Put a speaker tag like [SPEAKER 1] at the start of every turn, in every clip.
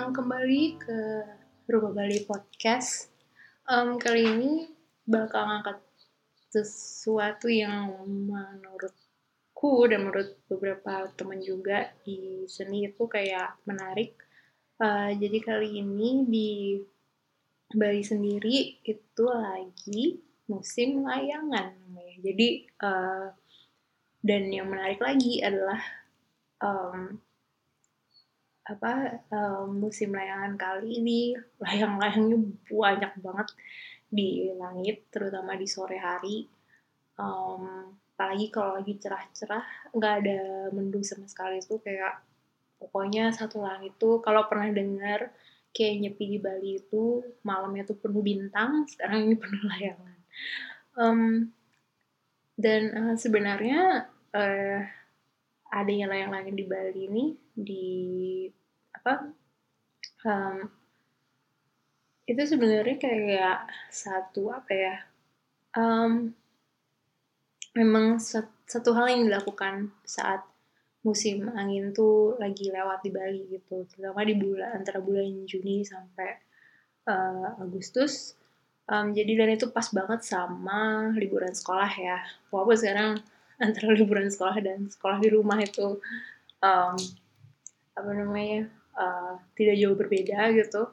[SPEAKER 1] datang kembali ke Rumah Bali Podcast. Um, kali ini bakal ngangkat sesuatu yang menurutku dan menurut beberapa teman juga di seni itu kayak menarik. Uh, jadi kali ini di Bali sendiri itu lagi musim layangan. Jadi uh, dan yang menarik lagi adalah um, apa um, musim layangan kali ini layang-layangnya banyak banget di langit terutama di sore hari. Um, apalagi kalau lagi cerah-cerah nggak ada mendung sama sekali. Itu kayak pokoknya satu langit tuh kalau pernah dengar kayak nyepi di Bali itu malamnya tuh penuh bintang sekarang ini penuh layangan. Um, dan uh, sebenarnya uh, adanya layang-layang di Bali ini di apa? Um, itu sebenarnya kayak satu apa ya? Um, memang satu hal yang dilakukan saat musim angin tuh lagi lewat di Bali gitu. Terutama di bulan antara bulan Juni sampai uh, Agustus. Um, jadi dan itu pas banget sama liburan sekolah ya. Walaupun sekarang antara liburan sekolah dan sekolah di rumah itu um, apa namanya uh, tidak jauh berbeda gitu.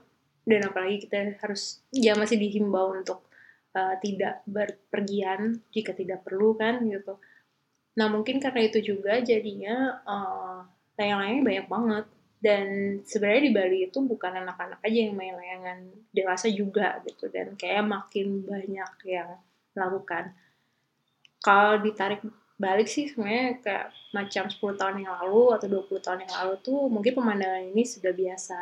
[SPEAKER 1] Dan apalagi kita harus ya masih dihimbau untuk uh, tidak berpergian jika tidak perlu kan gitu. Nah mungkin karena itu juga jadinya uh, layang-layangnya banyak banget. Dan sebenarnya di Bali itu bukan anak-anak aja yang main layangan dewasa juga gitu. Dan kayak makin banyak yang melakukan. Kalau ditarik balik sih sebenarnya kayak macam 10 tahun yang lalu atau 20 tahun yang lalu tuh mungkin pemandangan ini sudah biasa.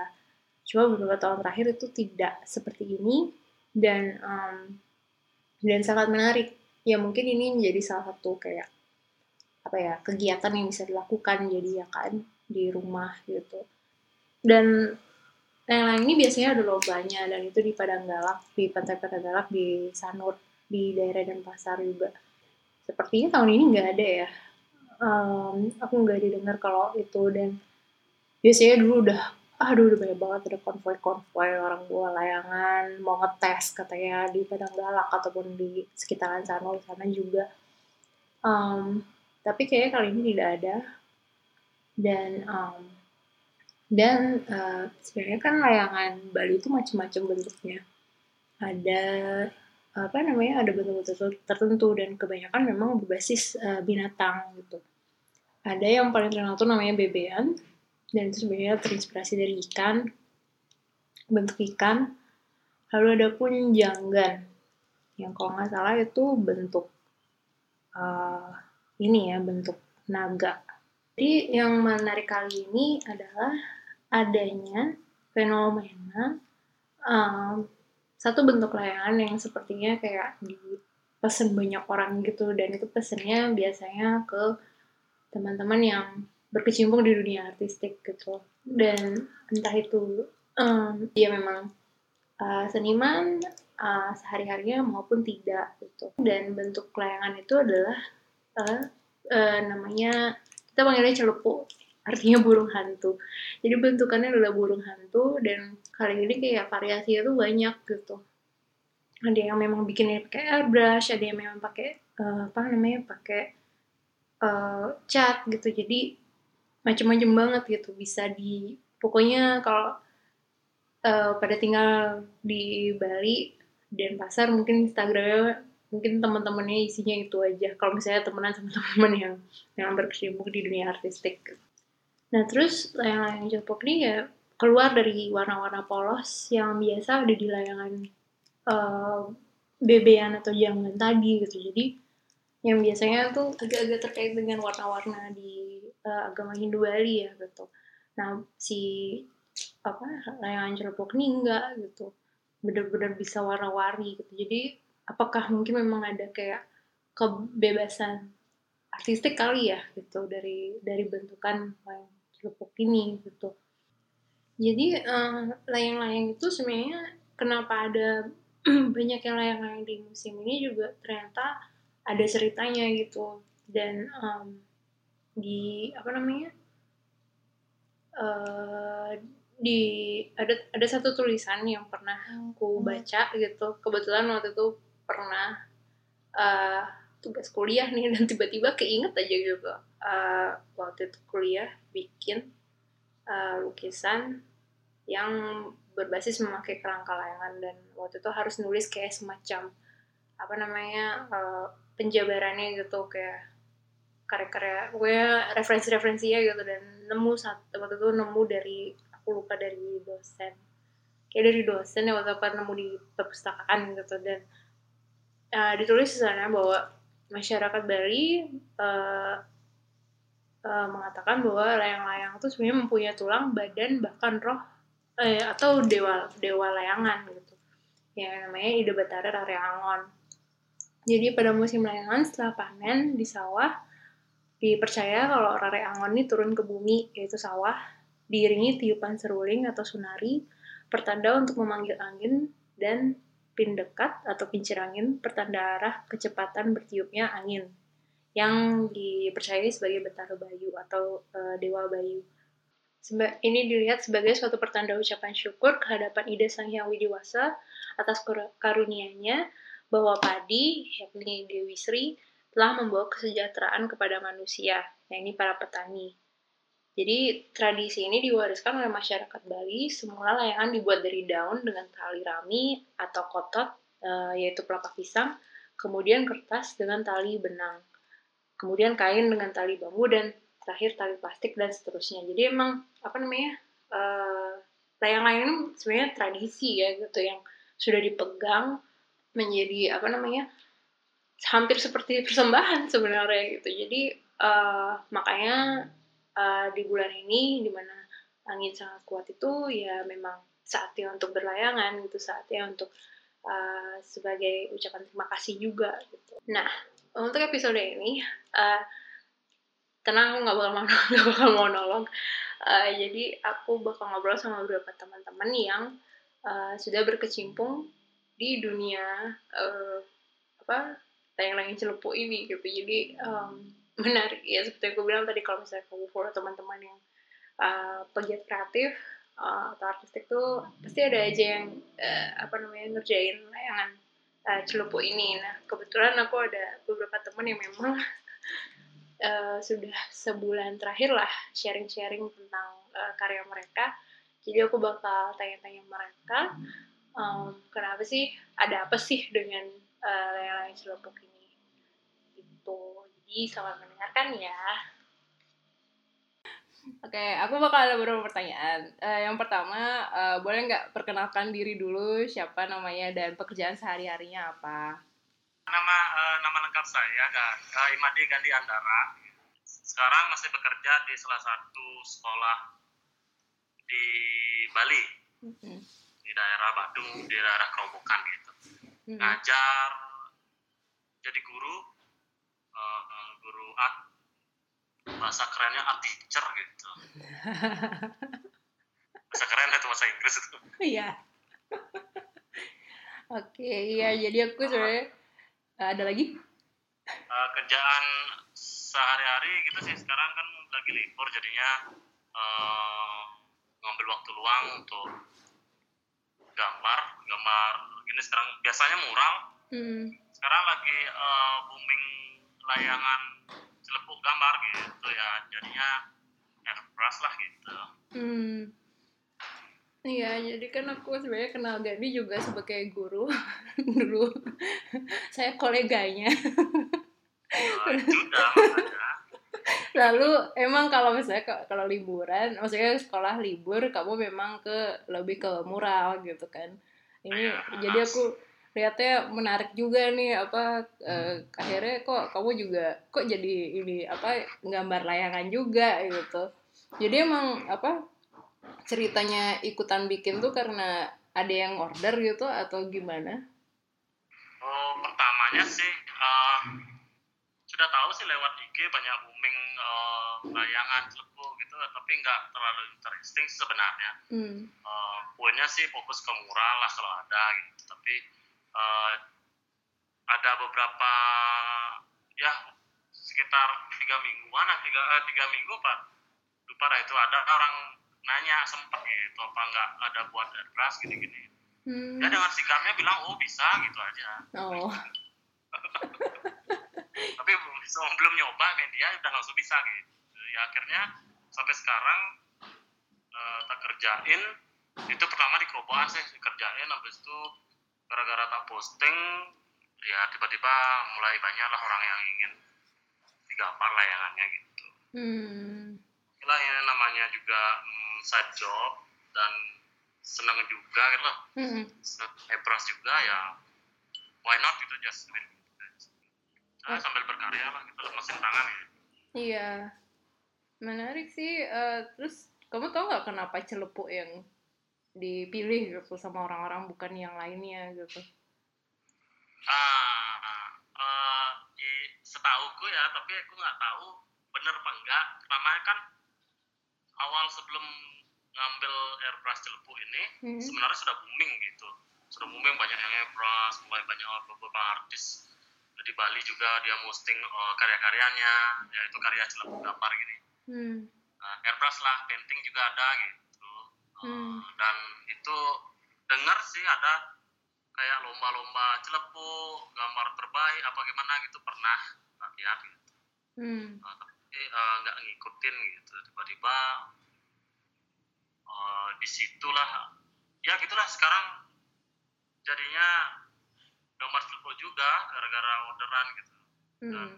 [SPEAKER 1] Cuma beberapa tahun terakhir itu tidak seperti ini dan um, dan sangat menarik. Ya mungkin ini menjadi salah satu kayak apa ya kegiatan yang bisa dilakukan jadi ya kan di rumah gitu. Dan yang lain ini biasanya ada lombanya dan itu di Padang Galak, di Pantai Padang Galak, di Sanur, di daerah dan pasar juga sepertinya tahun ini nggak ada ya. Um, aku nggak didengar kalau itu. Dan biasanya dulu udah aduh udah banyak banget ada konvoy-konvoy orang bawa layangan mau ngetes katanya di Padang Galak ataupun di sekitaran sana sana juga. Um, tapi kayaknya kali ini tidak ada. Dan um, dan uh, sebenarnya kan layangan Bali itu macam-macam bentuknya. Ada apa namanya ada bentuk-bentuk tertentu dan kebanyakan memang berbasis uh, binatang gitu. Ada yang paling terkenal tuh namanya bebean dan itu sebenarnya terinspirasi dari ikan, bentuk ikan. Lalu ada pun janggan yang kalau nggak salah itu bentuk uh, ini ya bentuk naga. Jadi yang menarik kali ini adalah adanya fenomena um, satu bentuk layangan yang sepertinya kayak dipesan banyak orang gitu dan itu pesennya biasanya ke teman-teman yang berkecimpung di dunia artistik gitu. Dan entah itu um, dia memang uh, seniman uh, sehari-harinya maupun tidak gitu. Dan bentuk layangan itu adalah uh, uh, namanya kita panggilnya celepuk artinya burung hantu. Jadi bentukannya adalah burung hantu dan kali ini kayak variasinya tuh banyak gitu. Ada yang memang bikinnya pakai airbrush, ada yang memang pakai uh, apa namanya pakai uh, cat gitu. Jadi macam-macam banget gitu bisa di pokoknya kalau uh, pada tinggal di Bali dan pasar mungkin Instagramnya mungkin teman-temannya isinya itu aja kalau misalnya temenan sama teman-teman yang yang berkecimpung di dunia artistik Nah terus layang-layang jepok ini ya keluar dari warna-warna polos yang biasa ada di layangan uh, bebean atau jangan tadi gitu. Jadi yang biasanya tuh agak-agak terkait dengan warna-warna di uh, agama Hindu Bali ya gitu. Nah si apa layangan jerpok ini enggak gitu benar-benar bisa warna-warni gitu jadi apakah mungkin memang ada kayak kebebasan artistik kali ya gitu dari dari bentukan kerupuk ini gitu. Jadi eh, layang-layang itu sebenarnya kenapa ada banyak yang layang-layang di musim ini juga ternyata ada ceritanya gitu. Dan um, di apa namanya uh, di ada ada satu tulisan yang pernah aku baca gitu. Kebetulan waktu itu pernah uh, tugas kuliah nih dan tiba-tiba keinget aja gitu uh, waktu itu kuliah bikin uh, lukisan yang berbasis memakai kerangka layangan dan waktu itu harus nulis kayak semacam apa namanya uh, penjabarannya gitu kayak karya-karya gue referensi-referensi ya gitu. Dan nemu saat waktu itu nemu dari aku lupa dari dosen. Kayak dari dosen yang waktu itu nemu di perpustakaan gitu. Dan uh, ditulis di sana bahwa masyarakat Bali uh, uh, mengatakan bahwa layang-layang itu sebenarnya mempunyai tulang, badan, bahkan roh eh, atau dewa dewa layangan gitu. Yang namanya Ida Batara Rare Angon. Jadi pada musim layangan setelah panen di sawah dipercaya kalau Rare Angon ini turun ke bumi yaitu sawah diiringi tiupan seruling atau sunari, pertanda untuk memanggil angin dan pin dekat atau pincir angin pertanda arah kecepatan bertiupnya angin yang dipercayai sebagai Betara Bayu atau uh, Dewa Bayu. Seba ini dilihat sebagai suatu pertanda ucapan syukur kehadapan Ida Sang Hyang Widiwasa atas karunianya bahwa padi, yakni Dewi Sri, telah membawa kesejahteraan kepada manusia, yakni para petani. Jadi tradisi ini diwariskan oleh masyarakat Bali. Semula layangan dibuat dari daun dengan tali rami atau kotot, uh, yaitu pelapa pisang, kemudian kertas dengan tali benang, kemudian kain dengan tali bambu dan terakhir tali plastik dan seterusnya. Jadi emang apa namanya uh, layang-layang ini sebenarnya tradisi ya gitu yang sudah dipegang menjadi apa namanya hampir seperti persembahan sebenarnya gitu. Jadi uh, makanya uh, di bulan ini di mana angin sangat kuat itu ya memang saatnya untuk berlayangan gitu saatnya untuk uh, sebagai ucapan terima kasih juga gitu. Nah untuk episode ini uh, tenang aku nggak bakal mau nggak bakal mau nolong. Uh, jadi aku bakal ngobrol sama beberapa teman-teman yang uh, sudah berkecimpung di dunia uh, apa layang-layang celepuk ini gitu. Jadi um, menarik. Ya seperti aku bilang tadi kalau misalnya kamu follow teman-teman yang uh, pegiat kreatif uh, atau artistik tuh pasti ada aja yang uh, apa namanya ngerjain layangan uh, celupuk ini. Nah kebetulan aku ada beberapa teman yang memang uh, sudah sebulan terakhir lah sharing-sharing tentang uh, karya mereka jadi aku bakal tanya-tanya mereka um, kenapa sih ada apa sih dengan uh, layang-layang celupuk ini gitu jadi selamat mendengarkan ya. Oke, aku bakal ada beberapa pertanyaan. Uh, yang pertama, uh, boleh nggak perkenalkan diri dulu siapa namanya dan pekerjaan sehari-harinya apa?
[SPEAKER 2] Nama uh, nama lengkap saya uh, Imadi Gandhi Andara. Sekarang masih bekerja di salah satu sekolah di Bali, mm-hmm. di daerah Badung, di daerah Kerobokan gitu. Mm-hmm. Ngajar, jadi guru uh, guru art bahasa kerennya art teacher gitu bahasa keren itu bahasa Inggris itu
[SPEAKER 1] iya oke iya jadi aku sebenarnya uh, ada lagi?
[SPEAKER 2] Uh, kerjaan sehari-hari gitu sih. Sekarang kan lagi libur jadinya. Uh, ngambil waktu luang untuk gambar gambar. Gini sekarang biasanya mural. Hmm. sekarang lagi uh, booming layangan celepuk gambar gitu ya. Jadinya airbrush lah gitu. Hmm.
[SPEAKER 1] Iya, jadi kan aku sebenarnya kenal Gaby juga sebagai guru dulu. Saya koleganya.
[SPEAKER 2] Oh,
[SPEAKER 1] Lalu emang kalau misalnya kalau liburan, maksudnya sekolah libur, kamu memang ke lebih ke mural gitu kan. Ini ya, jadi aku lihatnya menarik juga nih apa uh, akhirnya kok kamu juga kok jadi ini apa gambar layangan juga gitu jadi emang apa ceritanya ikutan bikin tuh karena ada yang order gitu atau gimana?
[SPEAKER 2] Oh pertamanya sih uh, sudah tahu sih lewat IG banyak booming uh, layangan celepuk gitu tapi nggak terlalu interesting sebenarnya. Hmm. Uh, punya sih fokus ke murah lah kalau ada gitu tapi uh, ada beberapa ya sekitar tiga mingguan tiga tiga minggu pak lupa itu ada orang nanya sempet gitu apa nggak ada buat airbrush gini-gini
[SPEAKER 1] Hmm.
[SPEAKER 2] ya dengan sigapnya bilang oh bisa gitu aja
[SPEAKER 1] Oh.
[SPEAKER 2] tapi belum belum nyoba media udah langsung bisa gitu ya akhirnya sampai sekarang eh, tak kerjain itu pertama di kerobokan sih kerjain habis itu gara-gara tak posting ya tiba-tiba mulai banyak lah orang yang ingin digambar layangannya gitu
[SPEAKER 1] Hmm.
[SPEAKER 2] lah ini namanya juga side job dan senang juga gitu loh
[SPEAKER 1] Hmm.
[SPEAKER 2] senang airbrush juga ya why not gitu just do it. Nah, sambil berkarya lah gitu mesin tangan ya
[SPEAKER 1] Iya. Menarik sih. Eh, terus kamu tau nggak kenapa celepuk yang dipilih gitu sama orang-orang bukan yang lainnya gitu?
[SPEAKER 2] ah eh, i- setauku ya tapi aku nggak tahu bener apa enggak pertama kan awal sebelum ngambil airbrush celepuk ini
[SPEAKER 1] Hmm.
[SPEAKER 2] sebenarnya sudah booming gitu sudah booming banyak yang airbrush mulai banyak beberapa artis di Bali juga dia posting eh, karya-karyanya yaitu karya celepuk gambar gini
[SPEAKER 1] Hmm.
[SPEAKER 2] Nah, airbrush lah painting juga ada gitu Eh,
[SPEAKER 1] Hmm.
[SPEAKER 2] dan itu dengar sih ada kayak lomba-lomba celepuk gambar terbaik apa gimana gitu pernah tak lihat gitu
[SPEAKER 1] Hmm.
[SPEAKER 2] Nah, tapi nggak ngikutin gitu tiba-tiba eh, di situlah ya gitulah sekarang jadinya gambar celepuk juga gara-gara orderan gitu
[SPEAKER 1] Hmm.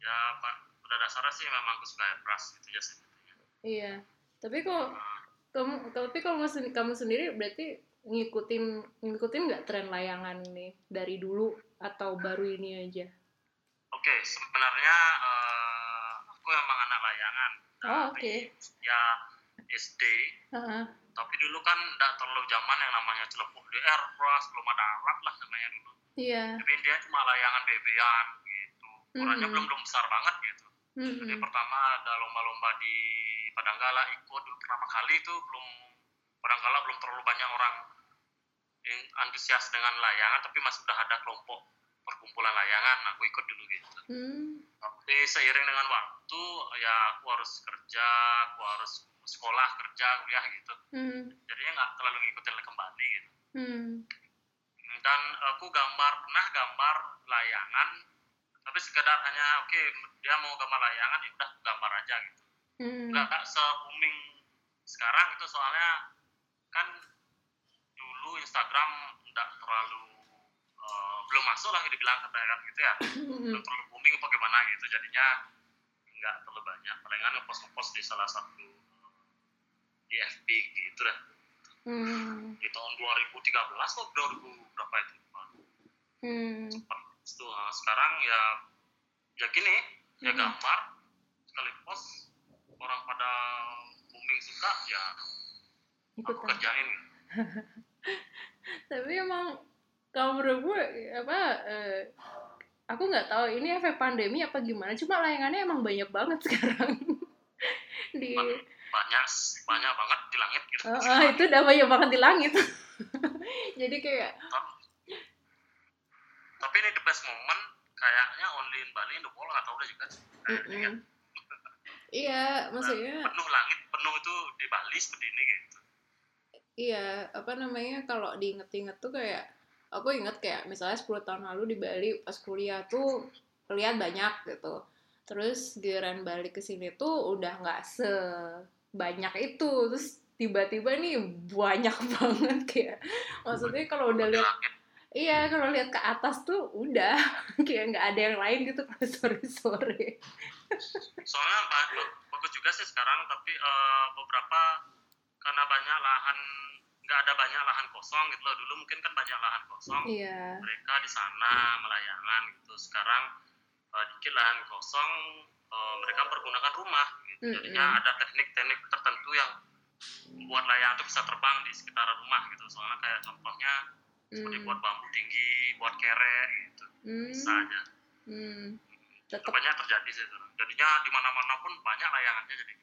[SPEAKER 2] ya pak pada dasarnya sih memang aku suka airbrush gitu ya
[SPEAKER 1] Iya. Tapi kok kamu tapi kamu kamu sendiri berarti ngikutin ngikutin nggak tren layangan nih dari dulu atau baru ini aja?
[SPEAKER 2] Oke, sebenarnya eh, aku emang anak layangan.
[SPEAKER 1] Oh, oke.
[SPEAKER 2] Dari Ya SD,
[SPEAKER 1] Heeh.
[SPEAKER 2] tapi dulu kan tidak terlalu zaman yang namanya celepuk di airbrush, belum ada alat lah namanya dulu.
[SPEAKER 1] Iya.
[SPEAKER 2] Tapi dia cuma layangan bebean gitu. Ukurannya
[SPEAKER 1] Mhm.
[SPEAKER 2] belum belum besar banget gitu. Jadi
[SPEAKER 1] Mm-mm.
[SPEAKER 2] pertama ada lomba-lomba di Padanggala ikut dulu pertama kali itu belum Padanggala belum terlalu banyak orang yang antusias dengan layangan, tapi masih udah ada kelompok perkumpulan layangan. Aku ikut dulu gitu.
[SPEAKER 1] Hmm.
[SPEAKER 2] Tapi seiring dengan waktu ya aku harus kerja aku harus sekolah kerja kuliah gitu
[SPEAKER 1] Hmm.
[SPEAKER 2] jadinya nggak terlalu ngikutin kembali gitu
[SPEAKER 1] Hmm.
[SPEAKER 2] dan aku gambar pernah gambar layangan tapi sekedar hanya oke dia mau gambar layangan ya udah gambar aja gitu
[SPEAKER 1] Hmm.
[SPEAKER 2] nggak nggak se booming sekarang itu soalnya kan dulu Instagram nggak terlalu eh, belum masuk lah dibilang katakan gitu ya
[SPEAKER 1] Hmm.
[SPEAKER 2] belum terlalu booming apa gimana gitu jadinya nggak terlalu banyak palingan ngepost ngepost di salah satu di FB gitu dah
[SPEAKER 1] Hmm.
[SPEAKER 2] di tahun 2013 atau 2000 berapa itu
[SPEAKER 1] Hmm.
[SPEAKER 2] itu nah, sekarang ya ya gini ya
[SPEAKER 1] Hmm.
[SPEAKER 2] gambar sekali post orang pada booming suka ya aku
[SPEAKER 1] Ikutan.
[SPEAKER 2] kerjain
[SPEAKER 1] Tapi emang kalau menurut gue apa eh, aku nggak tahu ini efek pandemi apa gimana. Cuma layangannya emang banyak banget sekarang. di
[SPEAKER 2] banyak banyak banget di langit gitu
[SPEAKER 1] Oh, oh, itu udah banyak banget di langit. Jadi kayak
[SPEAKER 2] tapi ini the best moment kayaknya only in Bali in the world nggak tahu udah juga ya.
[SPEAKER 1] Iya, maksudnya
[SPEAKER 2] penuh langit penuh itu di Bali seperti ini gitu
[SPEAKER 1] iya, apa namanya kalau diinget-inget tuh kayak aku inget kayak misalnya 10 tahun lalu di Bali pas kuliah tuh lihat banyak gitu. Terus giliran balik ke sini tuh udah nggak sebanyak itu. Terus tiba-tiba nih banyak banget kayak maksudnya kalau udah lihat Iya, kalau lihat ke atas tuh udah kayak nggak ada yang lain gitu kalau sore-sore.
[SPEAKER 2] soalnya ba- ba- bagus juga sih sekarang tapi eh, beberapa karena banyak lahan nggak ada banyak lahan kosong gitu loh dulu mungkin kan banyak lahan kosong
[SPEAKER 1] Iya.
[SPEAKER 2] mereka di sana melayangan gitu sekarang eh, dikit lahan kosong eh, mereka pergunakan rumah gitu. jadinya
[SPEAKER 1] Mm-mm.
[SPEAKER 2] ada teknik-teknik tertentu yang membuat layangan itu bisa terbang di sekitar rumah gitu soalnya kayak contohnya seperti
[SPEAKER 1] Hmm.
[SPEAKER 2] buat bambu tinggi buat kere gitu
[SPEAKER 1] Hmm.
[SPEAKER 2] bisa aja
[SPEAKER 1] Hmm.
[SPEAKER 2] itu
[SPEAKER 1] Tetap
[SPEAKER 2] banyak terjadi sih jadinya di mana-mana pun banyak layangannya jadi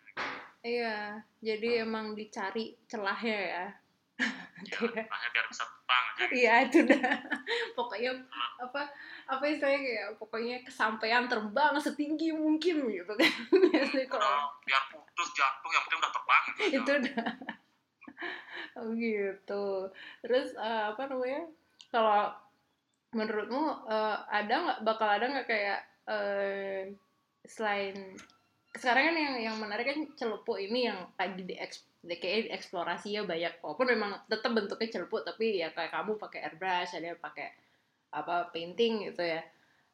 [SPEAKER 1] iya. Jadi emang dicari celahnya ya. Kayak-
[SPEAKER 2] hanya biar bisa terbang aja gitu.
[SPEAKER 1] Iya itu dah. Pokoknya apa apa istilahnya kayak pokoknya kesampaian terbang setinggi mungkin gitu kan. Biasanya kalau
[SPEAKER 2] Udah, biar putus jatuh yang penting udah terbang gitu
[SPEAKER 1] itu dah. Oh gitu. Terus eh, apa namanya? Kalau menurutmu eh, ada nggak bakal ada nggak kayak eh, selain sekarang kan yang yang menarik kan celepuk ini yang lagi di kayak eksplorasi ya banyak. Walaupun memang tetap bentuknya celepuk tapi ya kayak kamu pakai airbrush ada yang pakai apa painting gitu ya.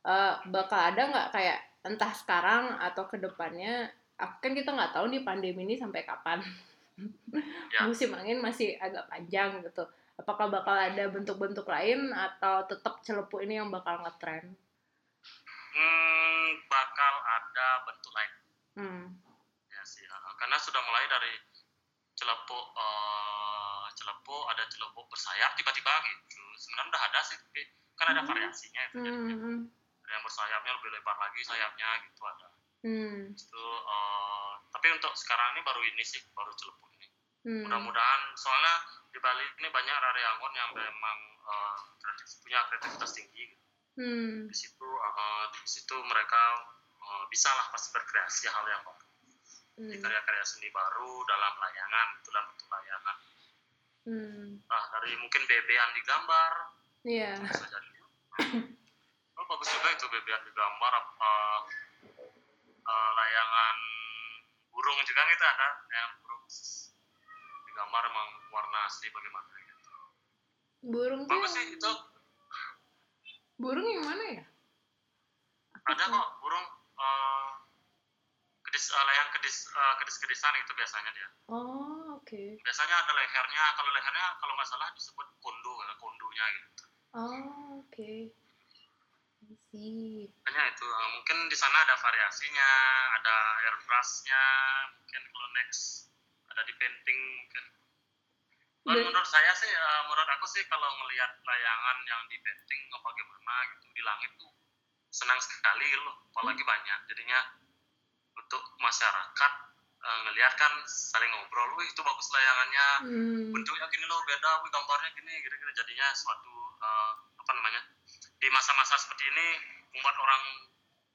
[SPEAKER 1] Eh, bakal ada nggak kayak entah sekarang atau ke depannya kan kita nggak tahu nih pandemi ini sampai kapan.
[SPEAKER 2] Ya.
[SPEAKER 1] musim angin masih agak panjang gitu. Apakah bakal ada bentuk-bentuk lain atau tetap celepuk ini yang bakal ngetren?
[SPEAKER 2] Hmm, bakal ada bentuk lain.
[SPEAKER 1] Hmm.
[SPEAKER 2] ya sih karena sudah mulai dari celepuk eh, celepuk ada celepuk bersayap tiba-tiba gitu. Sebenarnya udah ada sih tapi kan ada
[SPEAKER 1] Hmm.
[SPEAKER 2] variasinya itu jadi
[SPEAKER 1] Hmm, hmm,
[SPEAKER 2] ada yang bersayapnya lebih lebar lagi sayapnya gitu ada.
[SPEAKER 1] Hmm,
[SPEAKER 2] itu eh, tapi untuk sekarang ini baru ini sih baru celepuk ini.
[SPEAKER 1] Hmm.
[SPEAKER 2] mudah-mudahan soalnya di Bali ini banyak rariangon yang memang eh, kreatif, punya kreativitas tinggi gitu.
[SPEAKER 1] Hmm,
[SPEAKER 2] di situ eh, di situ mereka eh, bisa lah pasti berkreasi hal yang baru Jadi
[SPEAKER 1] hmm,
[SPEAKER 2] karya-karya seni baru dalam layangan itu dalam bentuk layangan.
[SPEAKER 1] Hmm.
[SPEAKER 2] nah dari mungkin bebean di gambar
[SPEAKER 1] Iya.
[SPEAKER 2] bisa jadi. Oh, bagus juga itu bebean di gambar apa eh, layangan burung juga gitu ada yang burung di gambar emang warna asli bagaimana gitu.
[SPEAKER 1] Burung
[SPEAKER 2] bagus sih itu.
[SPEAKER 1] Burung yang mana ya?
[SPEAKER 2] Ada kok kedis eh, layang kedis eh, kedis kedisan itu biasanya dia.
[SPEAKER 1] Oh oke.
[SPEAKER 2] Biasanya ada lehernya kalau lehernya kalau nggak salah disebut kondo ya, kondonya gitu.
[SPEAKER 1] Oh oke. I see.
[SPEAKER 2] Hanya itu eh, mungkin di sana ada variasinya ada airbrushnya mungkin kalau next ada di painting mungkin. Dan menurut saya sih eh, menurut aku sih kalau ngelihat layangan yang di painting apa gimana gitu di langit tuh senang sekali loh apalagi banyak. Jadinya untuk masyarakat eh, ngelihat kan saling ngobrol wih itu bagus layangannya
[SPEAKER 1] hmm.
[SPEAKER 2] bentuknya gini loh beda wih gambarnya gini gitu-gitu jadinya suatu eh, apa namanya di masa-masa seperti ini membuat orang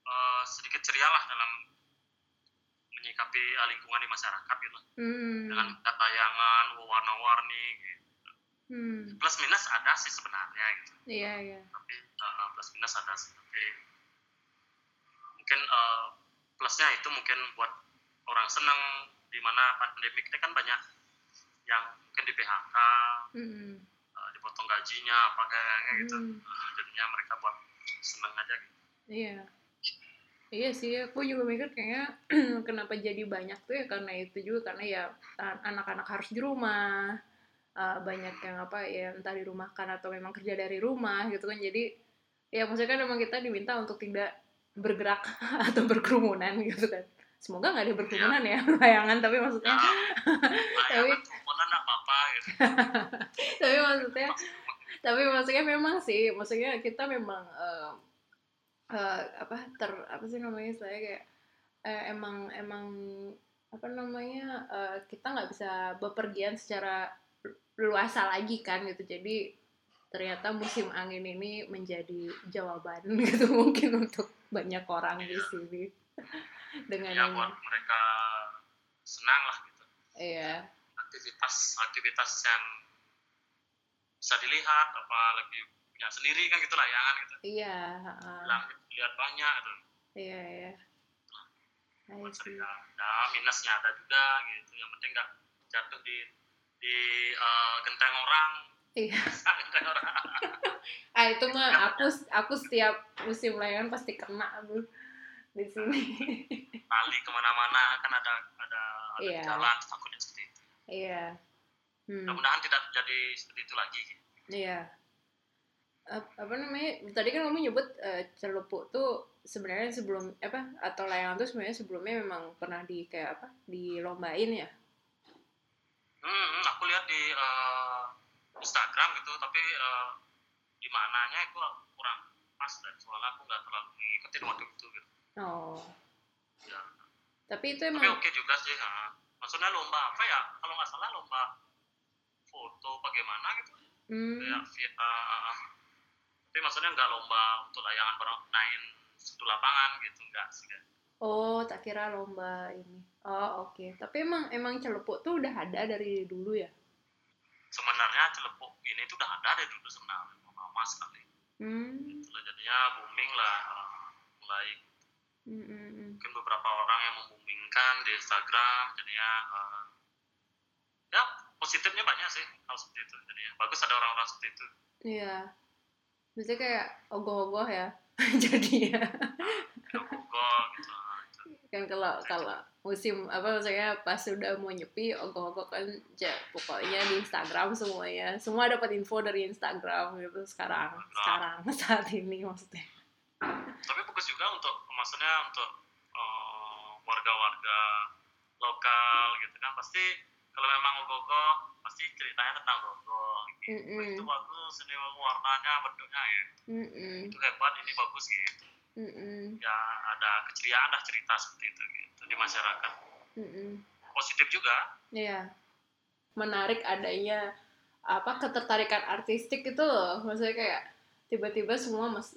[SPEAKER 2] eh, sedikit ceria lah dalam menyikapi lingkungan di masyarakat gitu
[SPEAKER 1] Hmm.
[SPEAKER 2] dengan melihat layangan warna-warni gitu.
[SPEAKER 1] hmm.
[SPEAKER 2] plus minus ada sih sebenarnya gitu
[SPEAKER 1] iya iya
[SPEAKER 2] tapi eh, plus minus ada sih tapi mungkin eh, plusnya itu mungkin buat orang seneng di mana pandemi ini kan banyak yang mungkin di PHK
[SPEAKER 1] hmm.
[SPEAKER 2] uh, dipotong gajinya apa kayaknya gitu. Uh, jadinya mereka buat seneng aja gitu
[SPEAKER 1] Iya. Iya sih, aku juga mikir kayaknya kenapa jadi banyak tuh ya karena itu juga karena ya an- anak-anak harus di rumah, uh, banyak yang apa ya entah di rumah kan atau memang kerja dari rumah gitu kan jadi ya maksudnya kan memang kita diminta untuk tidak bergerak atau berkerumunan gitu kan. Semoga nggak ada berkerumunan ya layangan tapi maksudnya.
[SPEAKER 2] Ya layangan kerumunan apa-apa gitu.
[SPEAKER 1] Tapi maksudnya tapi maksudnya memang sih maksudnya kita memang eh, eh, apa ter apa sih namanya saya kayak eh, emang emang apa namanya eh, kita nggak bisa bepergian secara luasa lagi kan gitu. Jadi ternyata musim angin ini menjadi jawaban gitu mungkin untuk banyak orang di sini. Dengan
[SPEAKER 2] ya buat mereka senang lah gitu.
[SPEAKER 1] Iya.
[SPEAKER 2] Aktivitas aktivitas yang bisa dilihat apa lagi punya sendiri kan gitu layangan gitu.
[SPEAKER 1] Iya
[SPEAKER 2] langit lihat banyak gitu.
[SPEAKER 1] Iya iya. I
[SPEAKER 2] buat ceria nah minusnya ada juga gitu. Yang penting nggak jatuh di di eh, genteng orang
[SPEAKER 1] Iya. Ah itu mah aku aku setiap musim layangan pasti kena tuh di sini.
[SPEAKER 2] tali ke mana-mana kan ada ada ada
[SPEAKER 1] Iya.
[SPEAKER 2] jalan takutnya seperti itu
[SPEAKER 1] iya. Hmm.
[SPEAKER 2] mudah-mudahan tidak jadi seperti itu lagi gitu.
[SPEAKER 1] Iya. Ap- apa namanya? Tadi kan kamu nyebut eh, celupuk tuh sebenarnya sebelum apa atau layangan tuh sebenarnya sebelumnya memang pernah di kayak apa? dilombain ya?
[SPEAKER 2] hmm, hmm, aku lihat di eh, Instagram gitu tapi eh, di mananya itu kurang pas dan soalnya aku nggak terlalu ngikutin waktu itu gitu
[SPEAKER 1] Oh.
[SPEAKER 2] ya
[SPEAKER 1] Tapi itu
[SPEAKER 2] tapi
[SPEAKER 1] emang
[SPEAKER 2] oke juga sih ha. maksudnya lomba apa ya kalau nggak salah lomba foto bagaimana gitu
[SPEAKER 1] Hmm.
[SPEAKER 2] kayak via uh, tapi maksudnya nggak lomba untuk layangan bareng main satu lapangan gitu enggak sih kan
[SPEAKER 1] Oh, tak kira lomba ini. Oh, oke. Tapi emang emang celepuk tuh udah ada dari dulu ya?
[SPEAKER 2] Sebenarnya celepuk ini tuh udah ada dari dulu sebenarnya lama sekali
[SPEAKER 1] Hmm.
[SPEAKER 2] gitu jadinya booming lah mulai
[SPEAKER 1] Hmm, hmm, hmm.
[SPEAKER 2] mungkin beberapa orang yang membumingkan di Instagram jadinya uh, ya positifnya banyak sih hal seperti itu jadinya bagus ada orang-orang seperti itu
[SPEAKER 1] Iya. Maksudnya kayak ogoh-ogoh ya. Jadi ya.
[SPEAKER 2] Google gitu itu.
[SPEAKER 1] Kan kalau kalau musim apa maksudnya pas sudah mau nyepi ogoh-ogoh kan ja, pokoknya di Instagram semuanya semua dapat info dari Instagram gitu sekarang sekarang saat ini maksudnya
[SPEAKER 2] tapi bagus juga untuk maksudnya untuk uh, warga-warga lokal gitu kan pasti kalau memang ogoh pasti ceritanya tentang ogoh gitu.
[SPEAKER 1] Mm-mm.
[SPEAKER 2] itu bagus ini warnanya bentuknya ya
[SPEAKER 1] Mm-mm.
[SPEAKER 2] itu hebat ini bagus gitu
[SPEAKER 1] Mm-mm.
[SPEAKER 2] ya ada keceriaan lah cerita seperti itu gitu di masyarakat
[SPEAKER 1] Mm-mm.
[SPEAKER 2] positif juga
[SPEAKER 1] Iya. Menarik adanya apa ketertarikan artistik itu loh. Maksudnya kayak tiba-tiba semua mes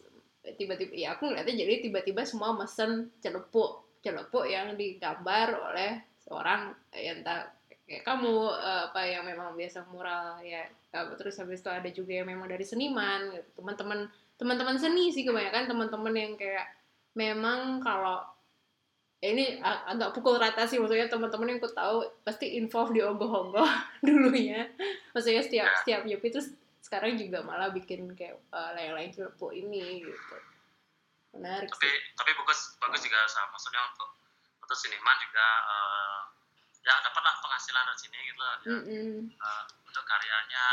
[SPEAKER 1] tiba-tiba ya aku ngeliatnya jadi tiba-tiba semua mesen celepuk celepuk yang digambar oleh seorang yang tak kayak kamu eh, apa yang memang biasa mural ya terus habis itu ada juga yang memang dari seniman gitu. teman-teman teman-teman seni sih kebanyakan teman-teman yang kayak memang kalau ya ini ag- agak pukul rata sih maksudnya teman-teman yang aku tahu pasti involve di ogoh-ogoh dulunya maksudnya setiap
[SPEAKER 2] Ya.
[SPEAKER 1] setiap Yopi itu terus sekarang juga malah bikin kayak eh, layang-layang celepuk ini gitu menarik
[SPEAKER 2] tapi
[SPEAKER 1] sih
[SPEAKER 2] tapi bagus bagus juga sama maksudnya untuk untuk seniman juga eh, ya dapatlah penghasilan dari sini gitu lah. Ya,
[SPEAKER 1] Mm-mm.
[SPEAKER 2] eh, untuk karyanya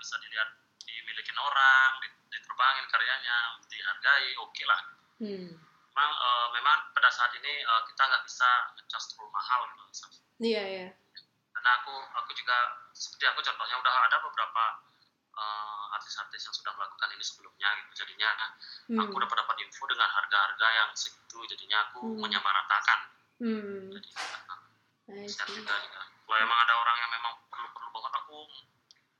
[SPEAKER 2] bisa dilihat dimiliki orang di- diterbangin karyanya dihargai oke lah
[SPEAKER 1] Hmm.
[SPEAKER 2] memang eh, memang pada saat ini eh, kita nggak bisa ngecas terlalu mahal gitu
[SPEAKER 1] iya iya
[SPEAKER 2] karena aku aku juga seperti aku contohnya udah ada beberapa eh, artis-artis yang sudah melakukan ini sebelumnya gitu jadinya
[SPEAKER 1] Hmm.
[SPEAKER 2] aku dapat dapat info dengan harga-harga yang segitu jadinya aku
[SPEAKER 1] Hmm.
[SPEAKER 2] menyamaratakan
[SPEAKER 1] Hmm.
[SPEAKER 2] jadi share
[SPEAKER 1] see.
[SPEAKER 2] juga gitu kalau emang ada orang yang memang perlu perlu banget aku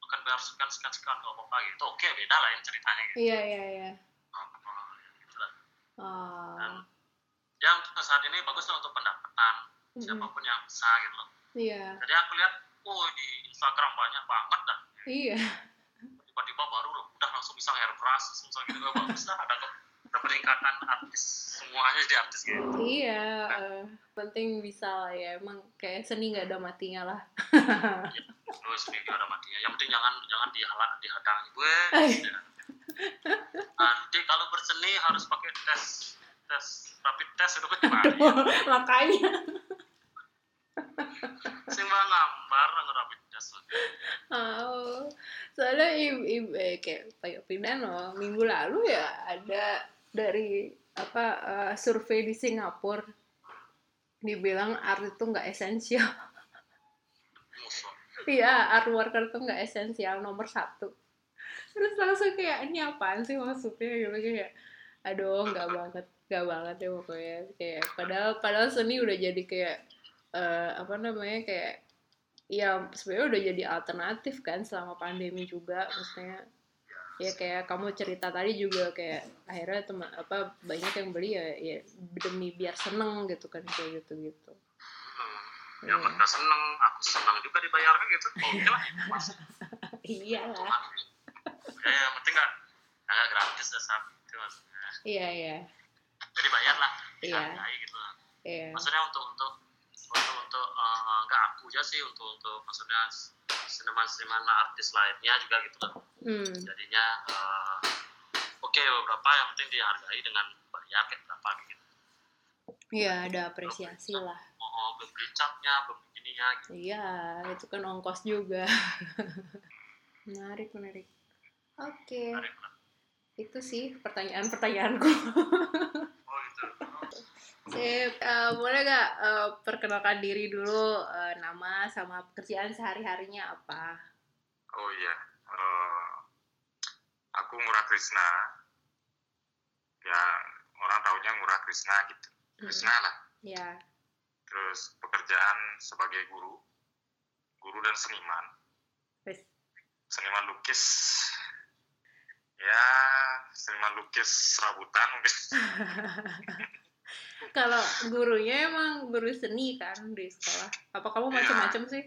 [SPEAKER 2] akan bayar sekian sekian sekian nggak apa-apa gitu. Oke beda lah yang ceritanya gitu.
[SPEAKER 1] Iya iya iya.
[SPEAKER 2] Oh, gitu lah.
[SPEAKER 1] oh.
[SPEAKER 2] ya untuk saat ini bagus lah untuk pendapatan
[SPEAKER 1] Mm-mm.
[SPEAKER 2] siapa pun yang bisa gitu loh.
[SPEAKER 1] Iya.
[SPEAKER 2] Jadi aku lihat oh di Instagram banyak banget dah.
[SPEAKER 1] Iya.
[SPEAKER 2] Tiba-tiba baru loh udah langsung bisa airbrush langsung gitu bagus lah ada ada peningkatan artis. Semuanya jadi artis gitu.
[SPEAKER 1] Iya eh, penting bisa lah ya. Emang kayak seni nggak ada matinya lah.
[SPEAKER 2] Terus ini ada matinya. Yang penting jangan jangan dihalang dihadangi. Gue
[SPEAKER 1] Eh.
[SPEAKER 2] nanti kalau berseni harus pakai tes tes rapid test itu kan
[SPEAKER 1] makanya.
[SPEAKER 2] Sih mah gambar nggak rapid test.
[SPEAKER 1] Oh, soalnya ibu, ibu eh, kayak Pak Yopidan loh, minggu lalu ya ada dari apa eh, survei di Singapura dibilang art itu nggak esensial. Iya, art worker tuh nggak esensial nomor satu. Terus langsung kayak ini apaan sih maksudnya gitu kayak, aduh nggak banget, nggak banget ya pokoknya kayak padahal padahal seni udah jadi kayak eh, apa namanya kayak ya sebenarnya udah jadi alternatif kan selama pandemi juga maksudnya ya kayak kamu cerita tadi juga kayak akhirnya teman apa banyak yang beli ya ya demi biar seneng gitu kan kayak gitu gitu
[SPEAKER 2] Hmm. ya mereka seneng aku seneng juga dibayarkan gitu. Oke lah mas.
[SPEAKER 1] Iyalah
[SPEAKER 2] ya yang penting nggak nggak gratis ya saat itu maksudnya
[SPEAKER 1] iya iya.
[SPEAKER 2] Jadi bayar lah
[SPEAKER 1] Iya.
[SPEAKER 2] dihargai gitu lah.
[SPEAKER 1] Iya.
[SPEAKER 2] Maksudnya untuk untuk untuk untuk eh, nggak aku aja sih untuk untuk maksudnya seniman-seniman artis lainnya juga gitu. Lah
[SPEAKER 1] hmm.
[SPEAKER 2] Jadinya eh, oke beberapa yang penting dihargai dengan bayar kayak berapa gitu.
[SPEAKER 1] Iya ada apresiasi lah.
[SPEAKER 2] oh belum beli capnya belum begininya gitu.
[SPEAKER 1] Iya itu kan ongkos juga. Menarik menarik. Oke.
[SPEAKER 2] Menarik lah.
[SPEAKER 1] itu sih pertanyaan-pertanyaanku.
[SPEAKER 2] Oh gitu
[SPEAKER 1] Sip, Eh, boleh gak eh, perkenalkan diri dulu eh, nama sama pekerjaan sehari-harinya apa?
[SPEAKER 3] Oh iya, Eh, aku Murah Krishna. Ya orang taunya Murah Krishna gitu. Krishna lah.
[SPEAKER 1] Ya,
[SPEAKER 3] Terus pekerjaan sebagai guru, guru dan seniman. seniman lukis ya seniman lukis serabutan mungkin
[SPEAKER 1] Kalau gurunya emang guru seni kan di sekolah. Apa kamu
[SPEAKER 3] Iya.
[SPEAKER 1] macam-macam sih?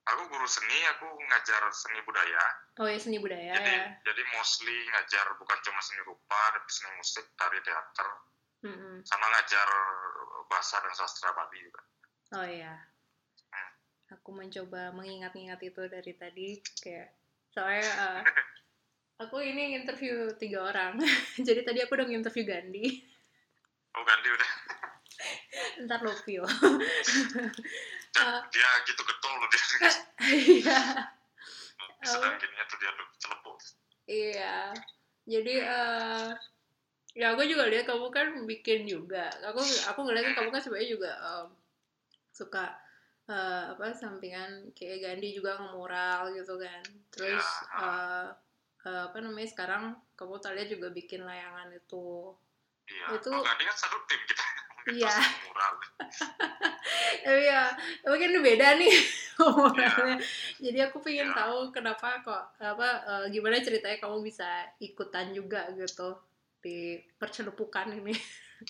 [SPEAKER 3] aku guru seni aku ngajar seni budaya
[SPEAKER 1] Oh ya seni budaya
[SPEAKER 3] jadi
[SPEAKER 1] ya.
[SPEAKER 3] jadi mostly ngajar bukan cuma seni rupa tapi seni musik tari teater
[SPEAKER 1] Mm-mm.
[SPEAKER 3] sama ngajar bahasa dan sastra Bali juga
[SPEAKER 1] Oh iya. Aku mencoba mengingat-ingat itu dari tadi kayak soalnya eh, aku ini interview tiga orang. Jadi tadi aku udah interview Gandhi.
[SPEAKER 3] Oh ganti udah
[SPEAKER 1] Ntar Lovio.
[SPEAKER 3] Dan
[SPEAKER 1] Ah.
[SPEAKER 3] dia gitu getol loh dia
[SPEAKER 1] Iya.
[SPEAKER 3] sedang gininya tuh dia tuh celepuk
[SPEAKER 1] Iya. Jadi eh ya aku juga lihat kamu kan bikin juga. Aku aku ngeliatin kamu kan sebenarnya juga em, suka eh, apa sampingan kayak Gandhi juga ngemural gitu kan. Terus eh, eh, apa namanya sekarang kamu lihat juga bikin layangan itu.
[SPEAKER 3] Iya
[SPEAKER 1] Itu-
[SPEAKER 3] ganti kan satu tim kita
[SPEAKER 1] Iya. Tapi ya, ini beda nih muralnya. Jadi aku pengen
[SPEAKER 3] Iya.
[SPEAKER 1] tahu kenapa kok apa eh, gimana ceritanya kamu bisa ikutan juga gitu di percelupukan ini.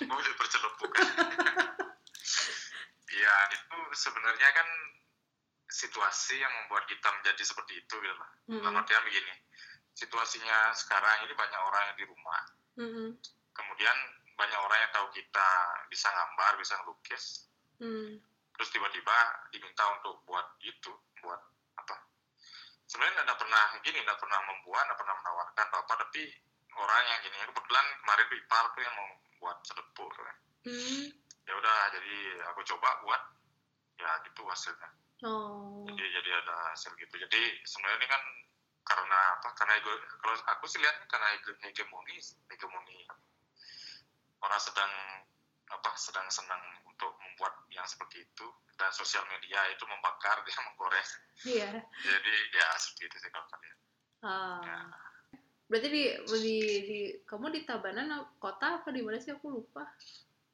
[SPEAKER 3] oh dia bercelepuk iya itu sebenarnya kan situasi yang membuat kita menjadi seperti itu gitu lah dalam artian begini situasinya sekarang ini banyak orang yang di rumah
[SPEAKER 1] Mm-mm.
[SPEAKER 3] Kemudian banyak orang yang tahu kita bisa gambar bisa ngelukis.
[SPEAKER 1] Mm.
[SPEAKER 3] terus tiba-tiba diminta untuk buat itu buat apa? Sebenarnya tidak pernah gini tidak pernah membuat tidak pernah menawarkan apa apa tapi orang yang gini kebetulan kemarin tuh ipar tuh yang mau buat selepuk tuh kan
[SPEAKER 1] Mm.
[SPEAKER 3] ya udah jadi aku coba buat. Ya gitu hasilnya.
[SPEAKER 1] Oh.
[SPEAKER 3] jadi jadi ada hasil gitu. Jadi sebenarnya ini kan karena apa? Karena ego, kalau aku sih lihatnya karena hege- hegemoni hegemoni orang sedang apa sedang senang untuk membuat yang seperti itu dan sosial media itu membakar dia menggoreng
[SPEAKER 1] Iya.
[SPEAKER 3] jadi ya seperti itu sih kalau kalian
[SPEAKER 1] Ah.
[SPEAKER 3] Ya.
[SPEAKER 1] Berarti di, di di kamu di Tabanan kota apa di mana sih aku lupa.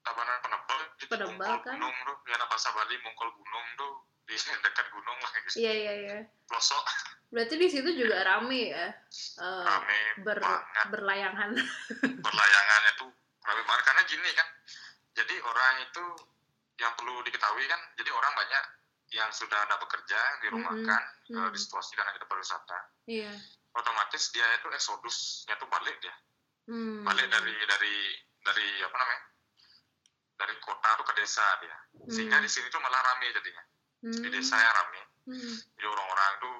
[SPEAKER 3] tabanan penebel
[SPEAKER 1] Penebel, kan?
[SPEAKER 3] gunung tuh ya bahasa Bali mungkol gunung tuh di dekat gunung lah gitu
[SPEAKER 1] Iya iya iya.
[SPEAKER 3] pelosok
[SPEAKER 1] Berarti di situ juga rame ya. eh,
[SPEAKER 3] rame
[SPEAKER 1] ber,
[SPEAKER 3] banget
[SPEAKER 1] berlayangan.
[SPEAKER 3] perlayangannya tuh banget karena gini kan jadi orang itu yang perlu diketahui kan jadi orang banyak yang sudah ada bekerja di rumah
[SPEAKER 1] Mm-mm.
[SPEAKER 3] kan
[SPEAKER 1] Mm.
[SPEAKER 3] eh, di situasi karena kita pariwisata
[SPEAKER 1] Iya.
[SPEAKER 3] otomatis dia itu eksodusnya tuh balik dia
[SPEAKER 1] Hmm.
[SPEAKER 3] balik dari dari dari apa namanya dari kota tuh ke desa dia sehingga
[SPEAKER 1] Hmm.
[SPEAKER 3] di sini tuh malah rame jadinya di
[SPEAKER 1] Hmm.
[SPEAKER 3] desa yang rame
[SPEAKER 1] Hmm.
[SPEAKER 3] jadi orang-orang tuh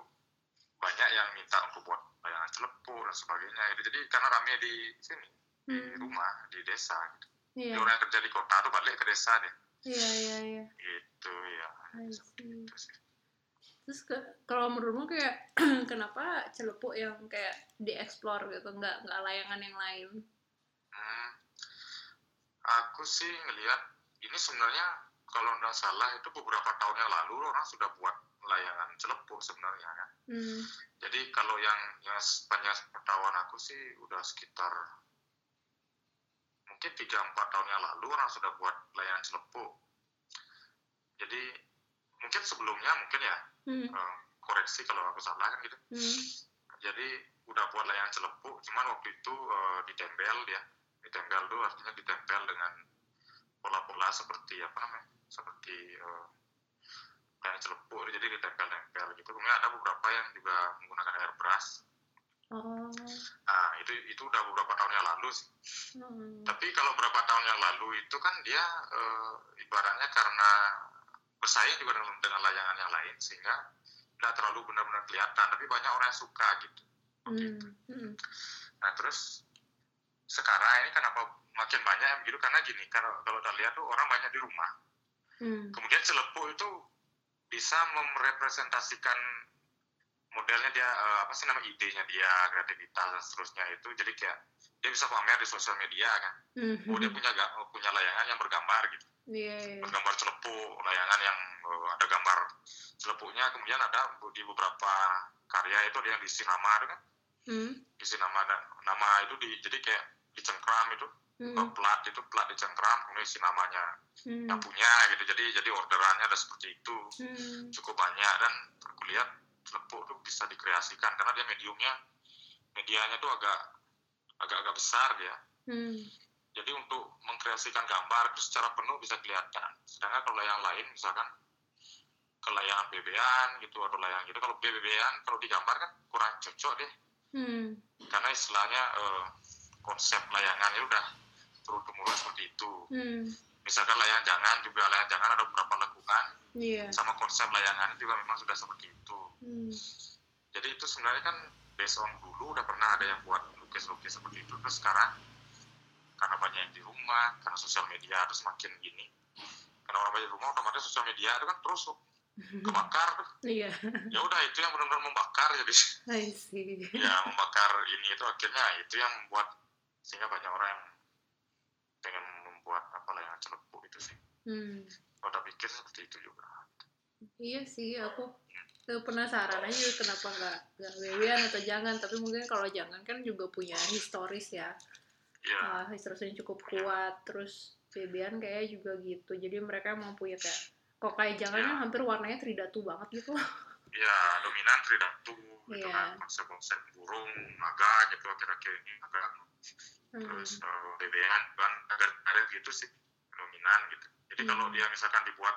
[SPEAKER 3] banyak yang minta untuk buat layangan celepuk dan sebagainya jadi karena rame di sini di
[SPEAKER 1] Hmm.
[SPEAKER 3] rumah di desa gitu.
[SPEAKER 1] Iya.
[SPEAKER 3] Jadi orang yang kerja di kota tuh balik ke desa deh
[SPEAKER 1] Iya iya iya.
[SPEAKER 3] gitu ya itu sih
[SPEAKER 1] Terus ke- kalau menurutmu kayak kenapa celepuk yang kayak dieksplor gitu, nggak nggak layangan yang lain?
[SPEAKER 3] hmm, aku sih ngelihat ini sebenarnya kalau nggak salah itu beberapa tahun yang lalu orang sudah buat layangan celepuk sebenarnya kan
[SPEAKER 1] Hmm.
[SPEAKER 3] jadi kalau yang yang sepanjang pengetahuan aku sih udah sekitar mungkin tiga empat tahun yang lalu orang sudah buat layangan celepuk jadi mungkin sebelumnya mungkin ya
[SPEAKER 1] Hmm.
[SPEAKER 3] eh, koreksi kalau aku salah kan gitu
[SPEAKER 1] Hmm.
[SPEAKER 3] jadi udah buat layangan celepuk cuman waktu itu eh, ditempel dia ditempel tuh artinya ditempel dengan pola-pola seperti apa namanya seperti eh, layangan celepuk jadi ditempel-tempel gitu kemudian ada beberapa yang juga menggunakan airbrush
[SPEAKER 1] Oh.
[SPEAKER 3] Itu itu udah beberapa tahun yang lalu sih
[SPEAKER 1] Hmm.
[SPEAKER 3] tapi kalau beberapa tahun yang lalu itu kan dia eh, ibaratnya karena bersaing juga dengan, dengan layangan yang lain sehingga tidak terlalu benar-benar kelihatan tapi banyak orang yang suka gitu
[SPEAKER 1] Hmm. Hmm.
[SPEAKER 3] Nah terus sekarang ini kenapa makin banyak yang begitu karena gini kalau kalau kita lihat tuh orang banyak di rumah.
[SPEAKER 1] Hmm.
[SPEAKER 3] Kemudian celepuk itu bisa merepresentasikan modelnya dia eh, apa sih nama idenya dia kreativitas dan seterusnya itu jadi kayak dia bisa pamer di sosial media kan.
[SPEAKER 1] Hmm.
[SPEAKER 3] Oh dia punya ga- punya layangan yang bergambar gitu,
[SPEAKER 1] Iya. iya.
[SPEAKER 3] bergambar celepuk, layangan yang eh, ada gambar celepuknya. Kemudian ada di beberapa karya itu ada yang diisi nama kan,
[SPEAKER 1] Hmm.
[SPEAKER 3] diisi nama nama itu di jadi kayak dicengkram itu uh, plat itu plat dicengkram kemudian isi namanya
[SPEAKER 1] Hmm.
[SPEAKER 3] yang punya gitu jadi jadi orderannya ada seperti itu
[SPEAKER 1] Hmm.
[SPEAKER 3] cukup banyak dan aku lihat celepuk tuh bisa dikreasikan karena dia mediumnya medianya tuh agak agak-agak besar dia
[SPEAKER 1] Hmm.
[SPEAKER 3] jadi untuk mengkreasikan gambar itu secara penuh bisa kelihatan sedangkan kalau yang lain misalkan ke layangan BB-an gitu atau layangan gitu kalau BB-an kalau digambar kan kurang cocok deh
[SPEAKER 1] Hmm.
[SPEAKER 3] karena istilahnya eh, konsep layangannya udah turun temurun seperti itu
[SPEAKER 1] Hmm.
[SPEAKER 3] Misalkan layangan jangan juga layangan jangan ada beberapa lekukan
[SPEAKER 1] Iya.
[SPEAKER 3] sama konsep layangan juga memang sudah seperti itu
[SPEAKER 1] Hmm.
[SPEAKER 3] jadi itu sebenarnya kan on dulu udah pernah ada yang buat lukis-lukis seperti itu terus sekarang karena banyak yang di rumah karena sosial media terus makin gini karena orang banyak di rumah otomatis sosial media itu kan terus kebakar.
[SPEAKER 1] Iya.
[SPEAKER 3] ya udah itu yang benar-benar membakar jadi ya membakar ini itu akhirnya itu yang membuat sehingga banyak orang yang pengen lah yang celepuk itu sih.
[SPEAKER 1] Hmm.
[SPEAKER 3] kalau tak pikir seperti itu juga.
[SPEAKER 1] Iya sih, aku eh, penasaran aja kenapa nggak nggak bebean atau jangan. Tapi mungkin kalau jangan kan juga punya historis ya.
[SPEAKER 3] ya
[SPEAKER 1] uh, historisnya cukup kuat. Terus bebean kayak juga gitu. Jadi mereka emang punya kayak kok kayak jangannya hampir warnanya tridatu banget gitu.
[SPEAKER 3] Ya dominan tridatu gitu
[SPEAKER 1] Iya.
[SPEAKER 3] kan konsep-konsep burung naga gitu akhir-akhir ini naga.
[SPEAKER 1] Hmm.
[SPEAKER 3] terus uh, bebean kan agak ada gitu sih dominan gitu jadi
[SPEAKER 1] Hmm.
[SPEAKER 3] kalau dia misalkan dibuat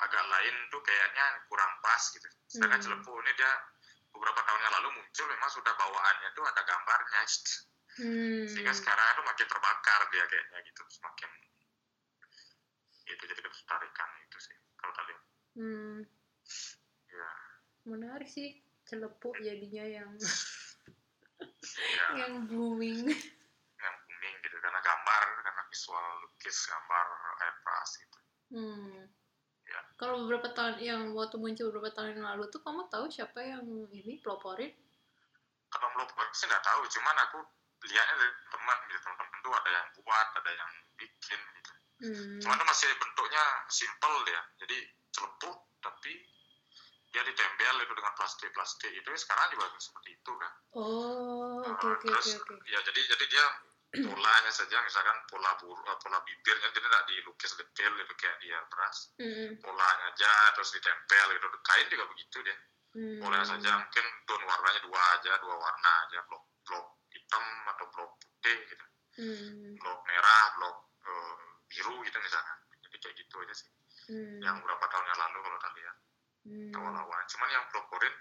[SPEAKER 3] agak lain tuh kayaknya kurang pas gitu sedangkan
[SPEAKER 1] Hmm.
[SPEAKER 3] celepuk ini dia beberapa tahun yang lalu muncul memang sudah bawaannya tuh ada gambarnya.
[SPEAKER 1] Hmm.
[SPEAKER 3] sehingga sekarang itu makin terbakar dia kayaknya gitu semakin itu jadi ketertarikan itu sih kalau tadi
[SPEAKER 1] Hmm.
[SPEAKER 3] ya
[SPEAKER 1] menarik sih celepuk jadinya yang
[SPEAKER 3] ya
[SPEAKER 1] yang booming
[SPEAKER 3] yang booming gitu karena gambar visual lukis gambar air keras gitu
[SPEAKER 1] hmm.
[SPEAKER 3] Ya.
[SPEAKER 1] kalau beberapa tahun yang waktu muncul beberapa tahun yang lalu tuh kamu tahu siapa yang ini peloporin
[SPEAKER 3] kalau gue sih nggak tahu cuman aku lihatnya dari teman gitu teman-teman tuh ada yang buat ada yang bikin gitu.
[SPEAKER 1] Hmm.
[SPEAKER 3] cuman itu masih bentuknya simple dia. Jadi celepuk tapi dia ditempel itu dengan plastik-plastik. Itu sekarang juga seperti itu kan.
[SPEAKER 1] Oh oke
[SPEAKER 3] Nah,
[SPEAKER 1] oke oke.
[SPEAKER 3] ya jadi jadi dia polanya saja misalkan pola bur eh, pola bibirnya jadi tidak dilukis detail itu kayak dia beras
[SPEAKER 1] Hmm.
[SPEAKER 3] polanya aja terus ditempel itu kain juga begitu deh
[SPEAKER 1] Hmm.
[SPEAKER 3] polanya saja mungkin tone warnanya dua aja dua warna aja blok blok hitam atau blok putih gitu
[SPEAKER 1] Hmm.
[SPEAKER 3] blok merah blok eh, biru gitu misalkan jadi kayak gitu aja sih
[SPEAKER 1] Hmm.
[SPEAKER 3] yang beberapa tahun yang lalu kalau tak lihat
[SPEAKER 1] Hmm.
[SPEAKER 3] awal-awal cuman yang peloporin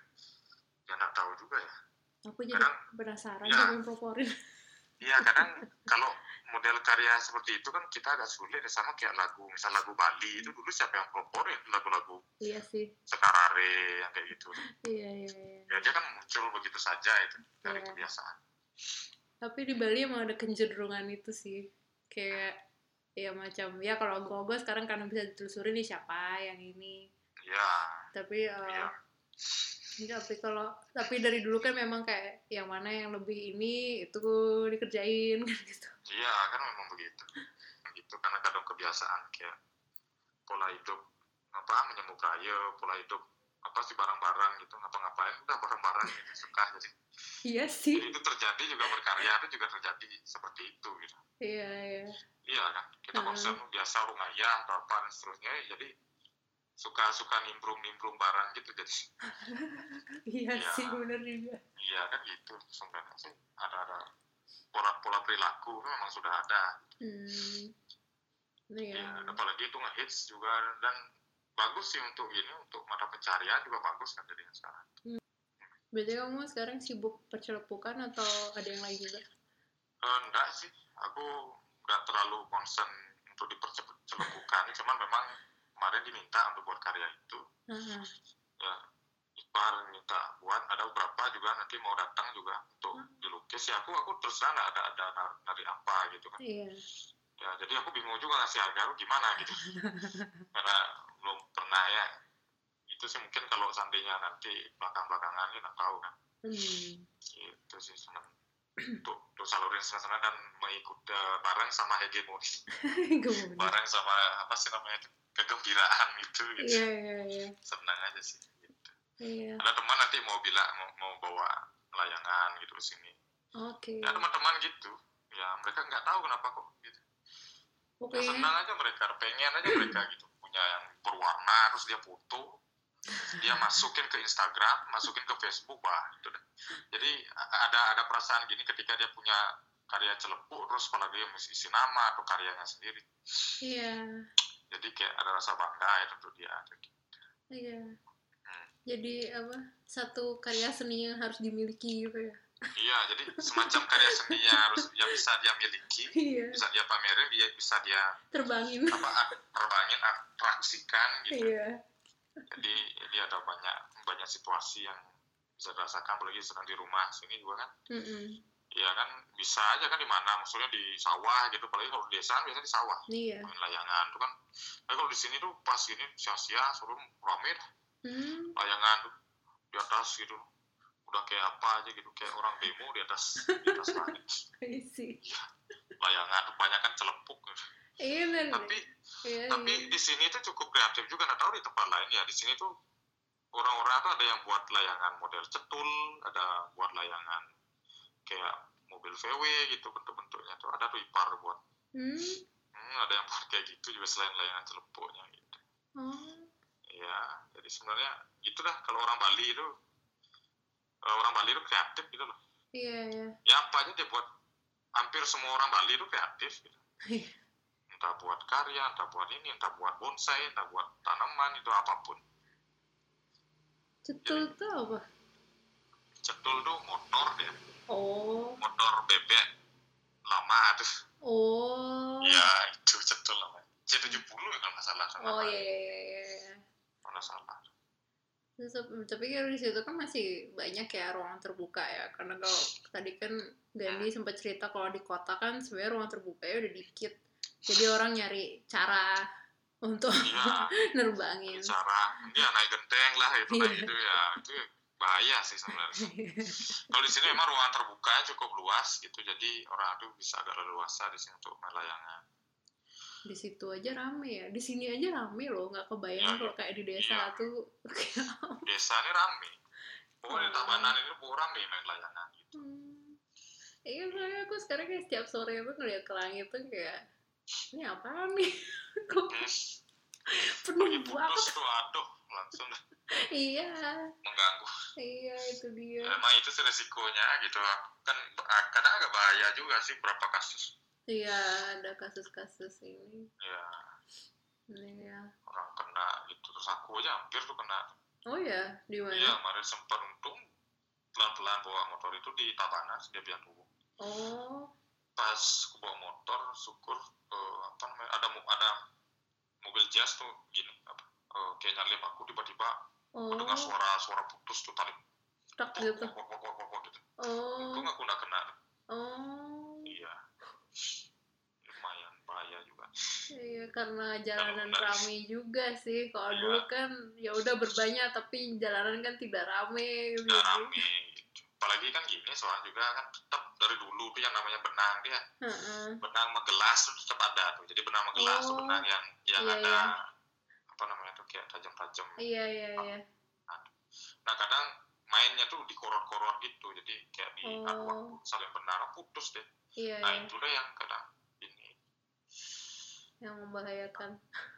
[SPEAKER 3] ya nggak tahu juga ya
[SPEAKER 1] Aku jadi
[SPEAKER 3] Kadang-
[SPEAKER 1] penasaran
[SPEAKER 3] ya.
[SPEAKER 1] sama yang peloporin.
[SPEAKER 3] Iya kadang kalau model karya seperti itu kan kita agak sulit ya sama kayak lagu misal lagu Bali itu dulu siapa yang peloporin lagu-lagu
[SPEAKER 1] iya sih.
[SPEAKER 3] Sekarare yang kayak gitu
[SPEAKER 1] Iya, iya, iya.
[SPEAKER 3] ya dia kan muncul begitu saja itu dari
[SPEAKER 1] Iya.
[SPEAKER 3] kebiasaan
[SPEAKER 1] Tapi di Bali emang ada kecenderungan itu sih. Kayak ya macam ya kalau gua sekarang karena bisa ditelusuri nih siapa yang ini.
[SPEAKER 3] ya
[SPEAKER 1] Tapi eh,
[SPEAKER 3] Iya.
[SPEAKER 1] Tapi kalau tapi dari dulu kan memang kayak yang mana yang lebih ini itu dikerjain kan gitu.
[SPEAKER 3] iya kan memang begitu gitu karena kadang kebiasaan kayak pola hidup apa menyambut raya pola hidup apa sih barang-barang gitu ngapa-ngapain udah barang-barang gitu suka jadi
[SPEAKER 1] Iya sih.
[SPEAKER 3] jadi itu terjadi juga berkarya itu juga terjadi seperti itu gitu
[SPEAKER 1] Iya, iya.
[SPEAKER 3] iya kan kita konsep biasa rumah atau apa dan seterusnya jadi suka-suka nimbrung-nimbrung barang gitu jadi
[SPEAKER 1] Iya
[SPEAKER 3] Iya.
[SPEAKER 1] sih bener juga.
[SPEAKER 3] iya kan gitu sebenarnya sih ada ada pola-pola perilaku memang sudah ada
[SPEAKER 1] Hmm. Iya.
[SPEAKER 3] ya, apalagi itu ngehits juga dan bagus sih untuk ini untuk mata pencarian juga bagus kan jadinya sekarang
[SPEAKER 1] Berarti kamu sekarang sibuk percelepukan atau ada yang lain juga?
[SPEAKER 3] Eh, enggak sih aku nggak terlalu concern untuk dipercepat cuman memang kemarin diminta untuk buat karya itu.
[SPEAKER 1] Aha.
[SPEAKER 3] ya Iqbal minta buat ada beberapa juga nanti mau datang juga untuk
[SPEAKER 1] Hmm.
[SPEAKER 3] dilukis. Ya aku aku terus nggak ada ada nar- nari apa gitu kan.
[SPEAKER 1] Iya.
[SPEAKER 3] ya jadi aku bingung juga ngasih harga lu gimana gitu. Karena belum pernah ya. Itu sih mungkin kalau seandainya nanti belakang belakangan ya nggak tahu kan.
[SPEAKER 1] Hmm.
[SPEAKER 3] itu sih senang. Untuk untuk salurin sana dan mengikut eh, bareng sama hegemoni bareng sama apa sih namanya itu kegembiraan itu gitu
[SPEAKER 1] Iya, iya, iya.
[SPEAKER 3] senang aja sih gitu.
[SPEAKER 1] Iya.
[SPEAKER 3] ada teman nanti mau bilang mau, mau bawa layangan gitu ke sini
[SPEAKER 1] Oke.
[SPEAKER 3] ya teman-teman gitu ya mereka nggak tahu kenapa kok gitu
[SPEAKER 1] Oke.
[SPEAKER 3] ya, senang aja mereka pengen aja mereka gitu punya yang berwarna terus dia foto dia masukin ke Instagram masukin ke Facebook wah itu deh jadi ada ada perasaan gini ketika dia punya karya celepuk terus apalagi dia mesti isi nama atau karyanya sendiri
[SPEAKER 1] Iya.
[SPEAKER 3] Jadi kayak ada rasa bangga ya untuk dia
[SPEAKER 1] Iya.
[SPEAKER 3] Hmm.
[SPEAKER 1] Jadi apa? Satu karya seni yang harus dimiliki gitu ya.
[SPEAKER 3] iya jadi semacam karya seninya harus yang bisa dia miliki
[SPEAKER 1] Iya.
[SPEAKER 3] bisa dia pamerin dia bisa dia
[SPEAKER 1] Terbangin.
[SPEAKER 3] apa ak- terbangin atraksikan gitu
[SPEAKER 1] Iya.
[SPEAKER 3] jadi dia ada banyak banyak situasi yang bisa dirasakan apalagi sedang di rumah sini juga kan
[SPEAKER 1] Mm-mm.
[SPEAKER 3] Ya kan bisa aja kan di mana maksudnya di sawah gitu apalagi kalau di desa kan biasanya di sawah
[SPEAKER 1] Iya.
[SPEAKER 3] main layangan tuh kan tapi kalau di sini tuh pas gini sia-sia suruh rame dah
[SPEAKER 1] Hmm.
[SPEAKER 3] layangan tuh di atas gitu udah kayak apa aja gitu kayak orang demo di atas di atas langit
[SPEAKER 1] see.
[SPEAKER 3] layangan tuh banyak kan celepuk gitu.
[SPEAKER 1] Iya
[SPEAKER 3] tapi
[SPEAKER 1] Iya.
[SPEAKER 3] tapi
[SPEAKER 1] iya.
[SPEAKER 3] di sini tuh cukup kreatif juga nggak tahu di tempat lain ya di sini tuh orang-orang tuh ada yang buat layangan model cetul ada buat layangan kayak mobil VW gitu bentuk-bentuknya tuh ada tuh ipar buat
[SPEAKER 1] Hmm.
[SPEAKER 3] hmm, ada yang buat kayak gitu juga selain layangan celepuknya gitu
[SPEAKER 1] Oh.
[SPEAKER 3] ya jadi sebenarnya gitu dah kalau orang Bali itu orang Bali itu kreatif gitu loh
[SPEAKER 1] Iya iya.
[SPEAKER 3] ya apa aja dia buat hampir semua orang Bali itu kreatif gitu
[SPEAKER 1] Iya.
[SPEAKER 3] entah buat karya entah buat ini entah buat bonsai entah buat tanaman itu apa pun
[SPEAKER 1] Cetul tuh apa?
[SPEAKER 3] cetul tuh motor dia
[SPEAKER 1] Oh.
[SPEAKER 3] motor bebek lama tuh
[SPEAKER 1] Oh.
[SPEAKER 3] ya itu cetul namanya C70 ya kalau nggak salah sama
[SPEAKER 1] Oh iya iya iya. iya.
[SPEAKER 3] kalau nggak salah
[SPEAKER 1] Terus, tapi kan di situ kan masih banyak ya ruang terbuka ya karena kalau tadi kan Gandhi sempat cerita kalau di kota kan sebenarnya ruang terbuka ya udah dikit jadi orang nyari cara untuk
[SPEAKER 3] iya
[SPEAKER 1] nerbangin
[SPEAKER 3] cara dia naik genteng lah itu naik
[SPEAKER 1] Iya.
[SPEAKER 3] itu ya itu bahaya sih sebenarnya kalau di sini memang ruangan terbuka cukup luas gitu jadi orang itu bisa agak leluasa di sini untuk main layangan
[SPEAKER 1] di situ aja rame ya di sini aja rame loh nggak kebayang
[SPEAKER 3] Iya,
[SPEAKER 1] kalau kayak di desa
[SPEAKER 3] iya.
[SPEAKER 1] tuh
[SPEAKER 3] desa ini rame pokoknya di
[SPEAKER 1] Oh.
[SPEAKER 3] tabanan ini pokoknya rame main layangan gitu
[SPEAKER 1] Hmm. Iya, soalnya aku sekarang kayak setiap sore itu ngeliat ke langit tuh kayak ini apaan nih? Kok penuh banget?
[SPEAKER 3] putus tuh aduh langsung
[SPEAKER 1] Iya,
[SPEAKER 3] mengganggu.
[SPEAKER 1] Iya itu dia.
[SPEAKER 3] emang itu sih resikonya gitu. Kan ah, kadang agak bahaya juga sih berapa kasus.
[SPEAKER 1] Iya, ada kasus-kasus ini.
[SPEAKER 3] ya
[SPEAKER 1] Iya.
[SPEAKER 3] orang kena gitu terus aku aja hampir tuh kena.
[SPEAKER 1] Oh ya, di mana?
[SPEAKER 3] iya kemarin sempat untung pelan-pelan bawa motor itu di Tabanas dia biar dulu
[SPEAKER 1] Oh,
[SPEAKER 3] pas aku bawa motor syukur eh, apa namanya ada ada mobil jazz tuh gini apa eh, kayak nyalip aku tiba-tiba
[SPEAKER 1] oh,
[SPEAKER 3] dengar suara suara putus tuh tali
[SPEAKER 1] tak gitu.
[SPEAKER 3] Wok, wok, wok, wok, gitu
[SPEAKER 1] Oh,
[SPEAKER 3] untung aku nggak kena
[SPEAKER 1] oh,
[SPEAKER 3] iya lumayan bahaya juga
[SPEAKER 1] iya karena jalanan
[SPEAKER 3] benar.
[SPEAKER 1] rame juga sih. Kalau
[SPEAKER 3] Iya.
[SPEAKER 1] dulu kan ya udah berbanyak tapi jalanan kan tidak rame. gitu.
[SPEAKER 3] udah rame gitu. apalagi kan gini soalnya juga kan tetap dari dulu tuh yang namanya benang dia
[SPEAKER 1] Heeh.
[SPEAKER 3] benang menggelas tuh tetap ada tuh jadi benang menggelas tuh
[SPEAKER 1] Oh.
[SPEAKER 3] benang yang yang
[SPEAKER 1] Iya,
[SPEAKER 3] ada
[SPEAKER 1] iya.
[SPEAKER 3] Kayak tajam-tajam
[SPEAKER 1] Iya iya iya.
[SPEAKER 3] nah kadang mainnya tuh dikorot-korot gitu jadi kayak di
[SPEAKER 1] Oh.
[SPEAKER 3] adu waktu saling benar putus deh
[SPEAKER 1] Iya
[SPEAKER 3] nah
[SPEAKER 1] iya.
[SPEAKER 3] itu deh yang kadang ini
[SPEAKER 1] Yang membahayakan.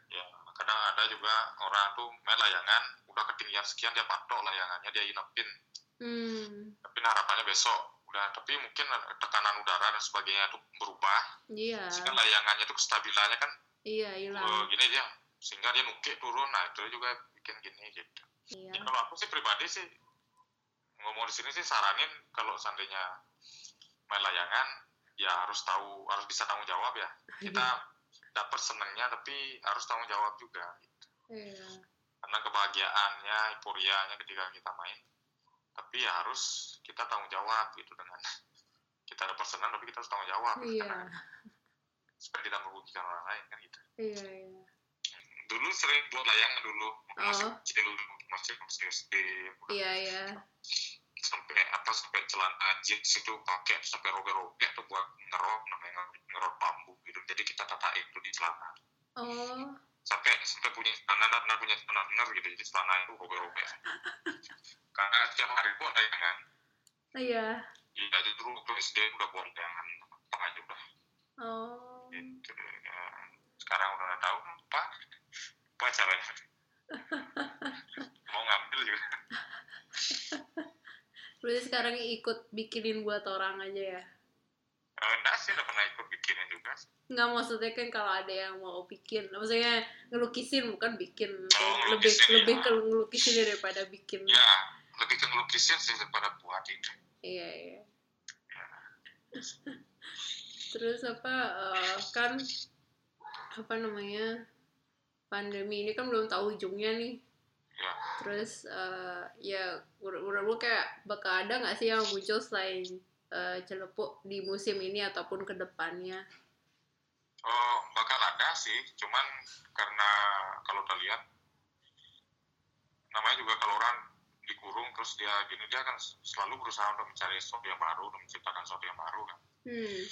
[SPEAKER 3] ya kadang ada juga orang tuh main layangan udah ketinggian sekian dia patok layangannya dia inepin
[SPEAKER 1] Hmm.
[SPEAKER 3] tapi harapannya besok udah tapi mungkin tekanan udara dan sebagainya itu berubah
[SPEAKER 1] Iya.
[SPEAKER 3] sehingga layangannya tuh kestabilannya kan
[SPEAKER 1] Iya hilang.
[SPEAKER 3] gini dia sehingga dia nukik turun nah itu juga bikin gini gitu
[SPEAKER 1] Iya.
[SPEAKER 3] Ya, kalau aku sih pribadi sih ngomong di sini sih saranin kalau seandainya main layangan ya harus tahu harus bisa tanggung jawab ya kita dapat senengnya tapi harus tanggung jawab juga gitu.
[SPEAKER 1] Iya.
[SPEAKER 3] karena kebahagiaannya euforianya ketika kita main tapi ya harus kita tanggung jawab gitu dengan kita dapat senang tapi kita harus tanggung jawab gitu,
[SPEAKER 1] Iya.
[SPEAKER 3] karena supaya tidak merugikan orang lain kan gitu
[SPEAKER 1] Iya iya.
[SPEAKER 3] Dulu sering buat layangan dulu masih
[SPEAKER 1] Oh.
[SPEAKER 3] kecil masih masih SD
[SPEAKER 1] Iya iya.
[SPEAKER 3] sampai apa sampai celana jeans itu pakai sampai robek-robek tuh buat ngerok namanya ngerok bambu gitu jadi kita tatain itu di celana
[SPEAKER 1] Oh.
[SPEAKER 3] sampai sampai punya celana dan punya celana benar gitu jadi celana itu robek-robek karena setiap hari gua layangan
[SPEAKER 1] Iya.
[SPEAKER 3] iya jadi dulu waktu SD udah buat layangan apa aja udah
[SPEAKER 1] Oh.
[SPEAKER 3] gitu ya. sekarang udah nggak tahu apa apa pacaran mau ngambil juga
[SPEAKER 1] berarti sekarang ikut bikinin buat orang aja ya
[SPEAKER 3] eh, Enggak sih, udah pernah ikut bikinin juga sih.
[SPEAKER 1] Enggak, maksudnya kan kalau ada yang mau bikin, maksudnya ngelukisin bukan bikin.
[SPEAKER 3] Oh,
[SPEAKER 1] lebih
[SPEAKER 3] ya.
[SPEAKER 1] lebih ke ngelukisin daripada bikin.
[SPEAKER 3] Ya, lebih ke ngelukisin sih daripada buatin.
[SPEAKER 1] Iya, iya. Ya. Terus apa, uh, kan, apa namanya, pandemi ini kan belum tahu ujungnya nih.
[SPEAKER 3] ya
[SPEAKER 1] Terus eh, ya menurut kayak bakal ada nggak sih yang muncul selain eh, celepuk di musim ini ataupun ke depannya?
[SPEAKER 3] oh bakal ada sih cuman karena kalau udah lihat namanya juga kalau orang dikurung terus dia gini dia kan selalu berusaha untuk mencari sesuatu yang baru untuk menciptakan sesuatu yang baru kan
[SPEAKER 1] Hmm.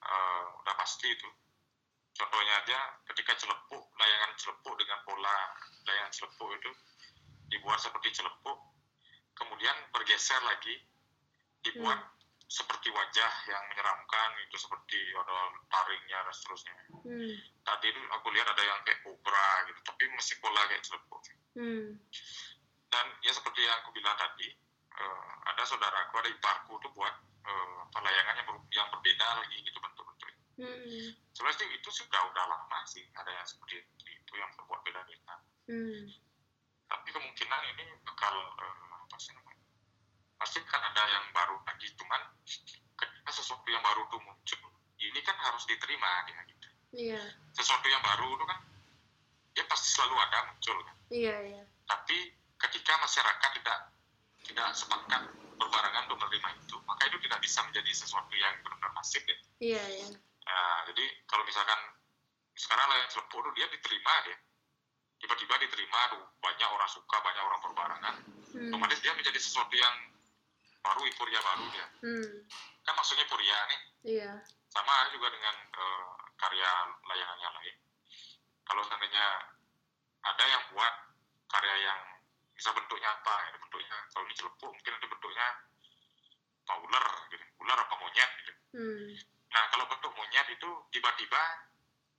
[SPEAKER 3] Eh, udah pasti itu contohnya aja ketika celepuk layangan celepuk dengan pola layangan celepuk itu dibuat seperti celepuk kemudian bergeser lagi dibuat seperti wajah yang menyeramkan itu seperti ada taringnya dan seterusnya
[SPEAKER 1] Hmm.
[SPEAKER 3] tadi itu aku lihat ada yang kayak kobra gitu tapi masih pola kayak celepuk
[SPEAKER 1] Hmm.
[SPEAKER 3] dan ya seperti yang aku bilang tadi eh, ada saudaraku ada iparku tuh buat apa, layangan yang, ber- yang berbeda lagi gitu bentuk-bentuknya
[SPEAKER 1] Hmm.
[SPEAKER 3] sebenarnya itu sudah udah lama sih ada yang seperti itu yang berbuat beda-beda
[SPEAKER 1] Hmm.
[SPEAKER 3] tapi kemungkinan ini bakal eh, apa sih namanya pasti kan ada yang baru lagi cuman ketika sesuatu yang baru tuh muncul ini kan harus diterima dia gitu
[SPEAKER 1] Iya.
[SPEAKER 3] sesuatu yang baru itu kan ya pasti selalu ada muncul kan
[SPEAKER 1] Iya iya.
[SPEAKER 3] tapi ketika masyarakat tidak tidak sepakat berbarengan untuk menerima itu maka itu tidak bisa menjadi sesuatu yang benar-benar masif ya
[SPEAKER 1] Iya iya.
[SPEAKER 3] Nah, jadi kalau misalkan sekarang celepuk itu dia diterima dia tiba-tiba diterima tuh banyak orang suka banyak orang berbarengan
[SPEAKER 1] Hmm.
[SPEAKER 3] otomatis dia menjadi sesuatu yang baru euforia baru dia
[SPEAKER 1] Hmm.
[SPEAKER 3] kan maksudnya euforia nih
[SPEAKER 1] Iya.
[SPEAKER 3] sama juga dengan eh, karya layangan yang lain kalau seandainya ada yang buat karya yang bisa bentuknya apa ya bentuknya kalau ini celepuk mungkin nanti bentuknya apa ular gitu ular apa monyet gitu
[SPEAKER 1] Hmm.
[SPEAKER 3] Nah, kalau bentuk monyet itu tiba-tiba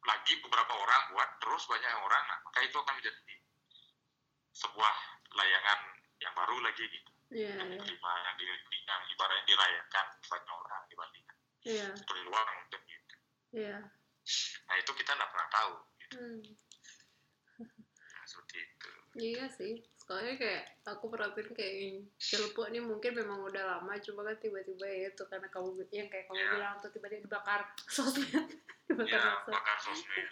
[SPEAKER 3] lagi beberapa orang buat, terus banyak orang, nah, maka itu akan menjadi sebuah layangan yang baru lagi gitu.
[SPEAKER 1] Iya
[SPEAKER 3] Yang
[SPEAKER 1] iya.
[SPEAKER 3] diterima, yang, di, yang ibaratnya dirayakan banyak orang dibandingkan
[SPEAKER 1] Iya.
[SPEAKER 3] dari luar mungkin gitu.
[SPEAKER 1] Iya.
[SPEAKER 3] Nah, itu kita nggak pernah tahu. Gitu.
[SPEAKER 1] Hmm.
[SPEAKER 3] Nah, seperti itu.
[SPEAKER 1] Iya sih, soalnya kayak aku perhatiin kayak celepuk ini mungkin memang udah lama, cuma kan tiba-tiba ya itu karena kamu yang kayak kamu
[SPEAKER 3] Iya.
[SPEAKER 1] bilang tuh tiba-tiba dibakar sosmed, dibakar
[SPEAKER 3] Ya,
[SPEAKER 1] sosmed.
[SPEAKER 3] bakar sosmed.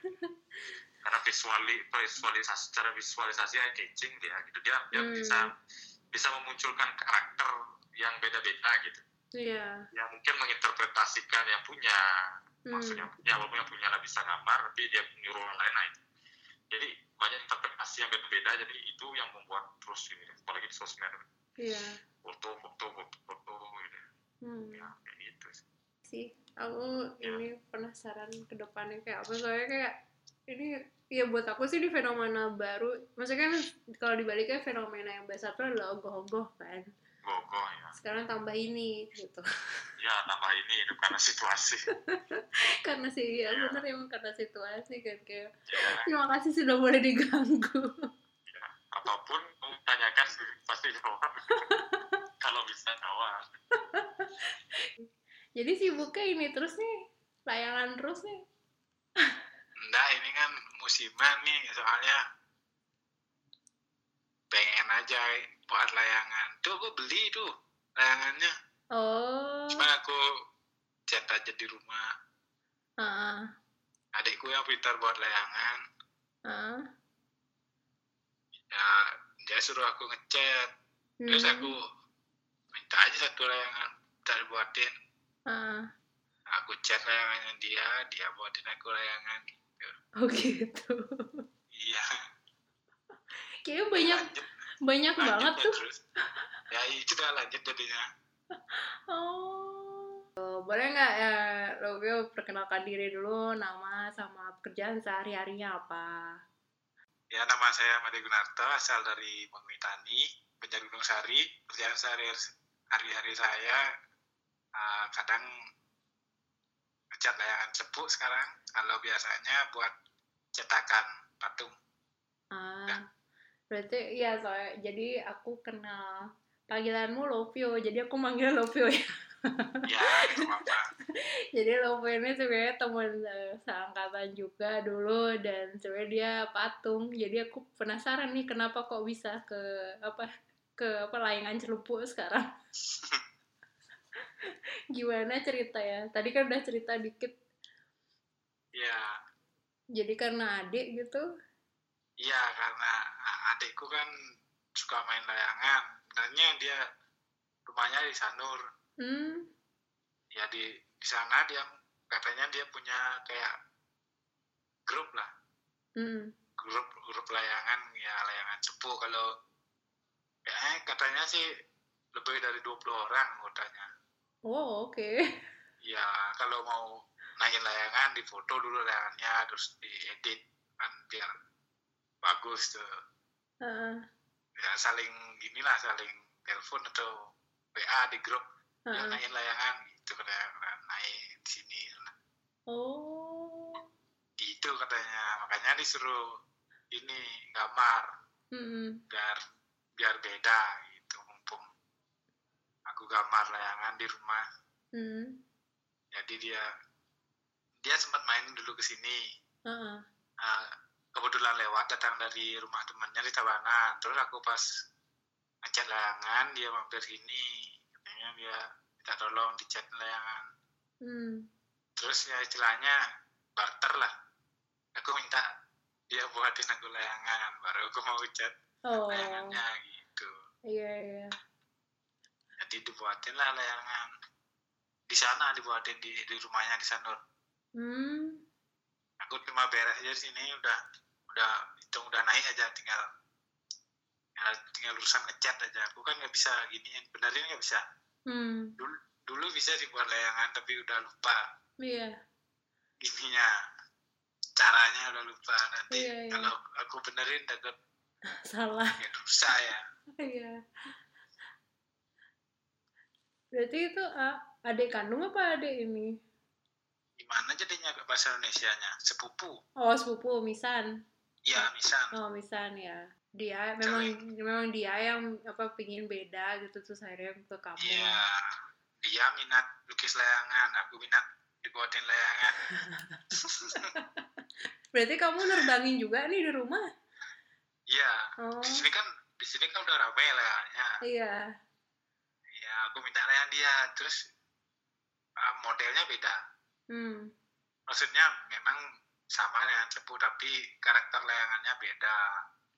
[SPEAKER 3] Karena visuali, visualisasi, secara visualisasi yang catching dia, gitu. Dia, dia
[SPEAKER 1] Hmm.
[SPEAKER 3] bisa bisa memunculkan karakter yang beda-beda gitu.
[SPEAKER 1] Iya.
[SPEAKER 3] yang mungkin menginterpretasikan yang punya
[SPEAKER 1] Hmm.
[SPEAKER 3] maksudnya punya walaupun yang punya nggak bisa gambar tapi dia nyuruh orang lain itu jadi banyak interpretasi yang berbeda jadi itu yang membuat terus ini apalagi di sosmed
[SPEAKER 1] Iya.
[SPEAKER 3] foto foto foto foto gitu
[SPEAKER 1] Hmm.
[SPEAKER 3] ya kayak gitu sih.
[SPEAKER 1] Sih, aku
[SPEAKER 3] Ya.
[SPEAKER 1] ini penasaran ke depannya kayak apa soalnya kayak ini ya buat aku sih di fenomena baru maksudnya kan kalau dibaliknya fenomena yang besar tuh adalah ogoh-ogoh kan
[SPEAKER 3] gogo ya.
[SPEAKER 1] Sekarang tambah ini gitu.
[SPEAKER 3] Ya tambah ini itu karena situasi.
[SPEAKER 1] Karena sih ya
[SPEAKER 3] Iya.
[SPEAKER 1] bener emang karena situasi kan kayak
[SPEAKER 3] ya,
[SPEAKER 1] terima kasih sudah boleh diganggu.
[SPEAKER 3] Ya. apa pun kamu tanyakan pasti jawab kalau bisa jawab.
[SPEAKER 1] Jadi sibuknya ini terus nih layangan terus nih.
[SPEAKER 4] Enggak, ini kan musiman nih, soalnya pengen aja buat layangan. Tuh gue beli tuh layangannya.
[SPEAKER 1] oh
[SPEAKER 4] Cuman aku cat aja di rumah.
[SPEAKER 1] ah
[SPEAKER 4] Adikku yang pintar buat layangan,
[SPEAKER 1] ah
[SPEAKER 4] ya dia suruh aku ngecat. Terus
[SPEAKER 1] Hmm.
[SPEAKER 4] aku minta aja satu layangan, tak buatin.
[SPEAKER 1] ah
[SPEAKER 4] Aku cat layangannya dia, dia buatin aku layangan.
[SPEAKER 1] oh gitu
[SPEAKER 4] Iya.
[SPEAKER 1] kayaknya banyak
[SPEAKER 4] Lanjut,
[SPEAKER 1] banyak
[SPEAKER 4] lanjut
[SPEAKER 1] banget tuh
[SPEAKER 4] terus. Ya itu dah lanjut jadinya.
[SPEAKER 1] Oh. Oh, boleh nggak ya Lovio perkenalkan diri dulu nama sama pekerjaan sehari-harinya apa?
[SPEAKER 4] Ya, nama saya Made Gunarto, asal dari Mangmitani, Banjar Gunung Sari. Kerjaan sehari-hari saya uh, kadang ngecat layangan cepuk sekarang. Kalau biasanya buat cetakan patung.
[SPEAKER 1] Ah,
[SPEAKER 4] Ya.
[SPEAKER 1] Berarti iya soalnya jadi aku kenal panggilanmu Lovio, jadi aku manggil Lovio ya.
[SPEAKER 4] ya
[SPEAKER 1] Jadi Lovio ini sebenarnya teman eh, seangkatan juga dulu dan sebenarnya dia patung. Jadi aku penasaran nih kenapa kok bisa ke apa ke apa layangan celupuk sekarang. Gimana cerita ya? Tadi kan udah cerita dikit.
[SPEAKER 4] ya
[SPEAKER 1] Jadi karena adik gitu.
[SPEAKER 4] iya karena adikku kan suka main layangan sebenarnya dia rumahnya di Sanur
[SPEAKER 1] Hmm.
[SPEAKER 4] ya di di sana dia katanya dia punya kayak grup lah
[SPEAKER 1] Hmm.
[SPEAKER 4] grup grup layangan ya layangan cepu kalau ya katanya sih lebih dari 20 orang anggotanya
[SPEAKER 1] Oh, oke.
[SPEAKER 4] ya kalau mau naikin layangan difoto dulu layangannya terus diedit kan biar bagus tuh Ya saling gini lah saling telepon atau WA di grup. Ya
[SPEAKER 1] heeh.
[SPEAKER 4] naikin layangan gitu katanya naik di sini
[SPEAKER 1] Oh.
[SPEAKER 4] gitu katanya. Makanya disuruh ini gambar. Biar biar beda gitu mumpung aku gambar layangan di rumah. Jadi dia dia sempat main dulu ke sini kebetulan lewat datang dari rumah temannya di Tabanan terus aku pas ngecat layangan dia mampir sini katanya dia minta tolong dicat layangan
[SPEAKER 1] Hmm.
[SPEAKER 4] terus ya istilahnya barter lah aku minta dia buatin aku layangan baru aku mau cat
[SPEAKER 1] Oh.
[SPEAKER 4] layangannya gitu
[SPEAKER 1] Iya, iya.
[SPEAKER 4] jadi dibuatin lah layangan di sana dibuatin di, di rumahnya di Sanur
[SPEAKER 1] Hmm.
[SPEAKER 4] aku cuma beres aja sini udah udah hitung udah naik aja tinggal tinggal, tinggal urusan ngecat aja aku kan nggak bisa giniin benerin nggak bisa
[SPEAKER 1] Hmm.
[SPEAKER 4] dulu dulu bisa dibuat layangan tapi udah lupa
[SPEAKER 1] Iya.
[SPEAKER 4] ininya caranya udah lupa nanti
[SPEAKER 1] Iya, iya.
[SPEAKER 4] kalau aku benerin takut
[SPEAKER 1] Salah.
[SPEAKER 4] ya rusak ya
[SPEAKER 1] Iya. Berarti itu ah, adik kandung apa adik ini?
[SPEAKER 4] gimana jadinya bahasa Indonesia nya sepupu
[SPEAKER 1] Oh, sepupu Misan.
[SPEAKER 4] Iya misan
[SPEAKER 1] Oh, Misan ya. Dia memang memang dia yang apa pingin beda gitu terus akhirnya ke kamu.
[SPEAKER 4] iya dia minat lukis layangan aku minat dibuatin layangan
[SPEAKER 1] Berarti kamu nerbangin juga nih di rumah?
[SPEAKER 4] iya
[SPEAKER 1] Oh.
[SPEAKER 4] di sini kan di sini kan udah rame layangannya
[SPEAKER 1] Iya.
[SPEAKER 4] ya aku minta layangan dia terus ah, modelnya beda
[SPEAKER 1] Hmm.
[SPEAKER 4] maksudnya memang sama dengan cepu tapi karakter layangannya beda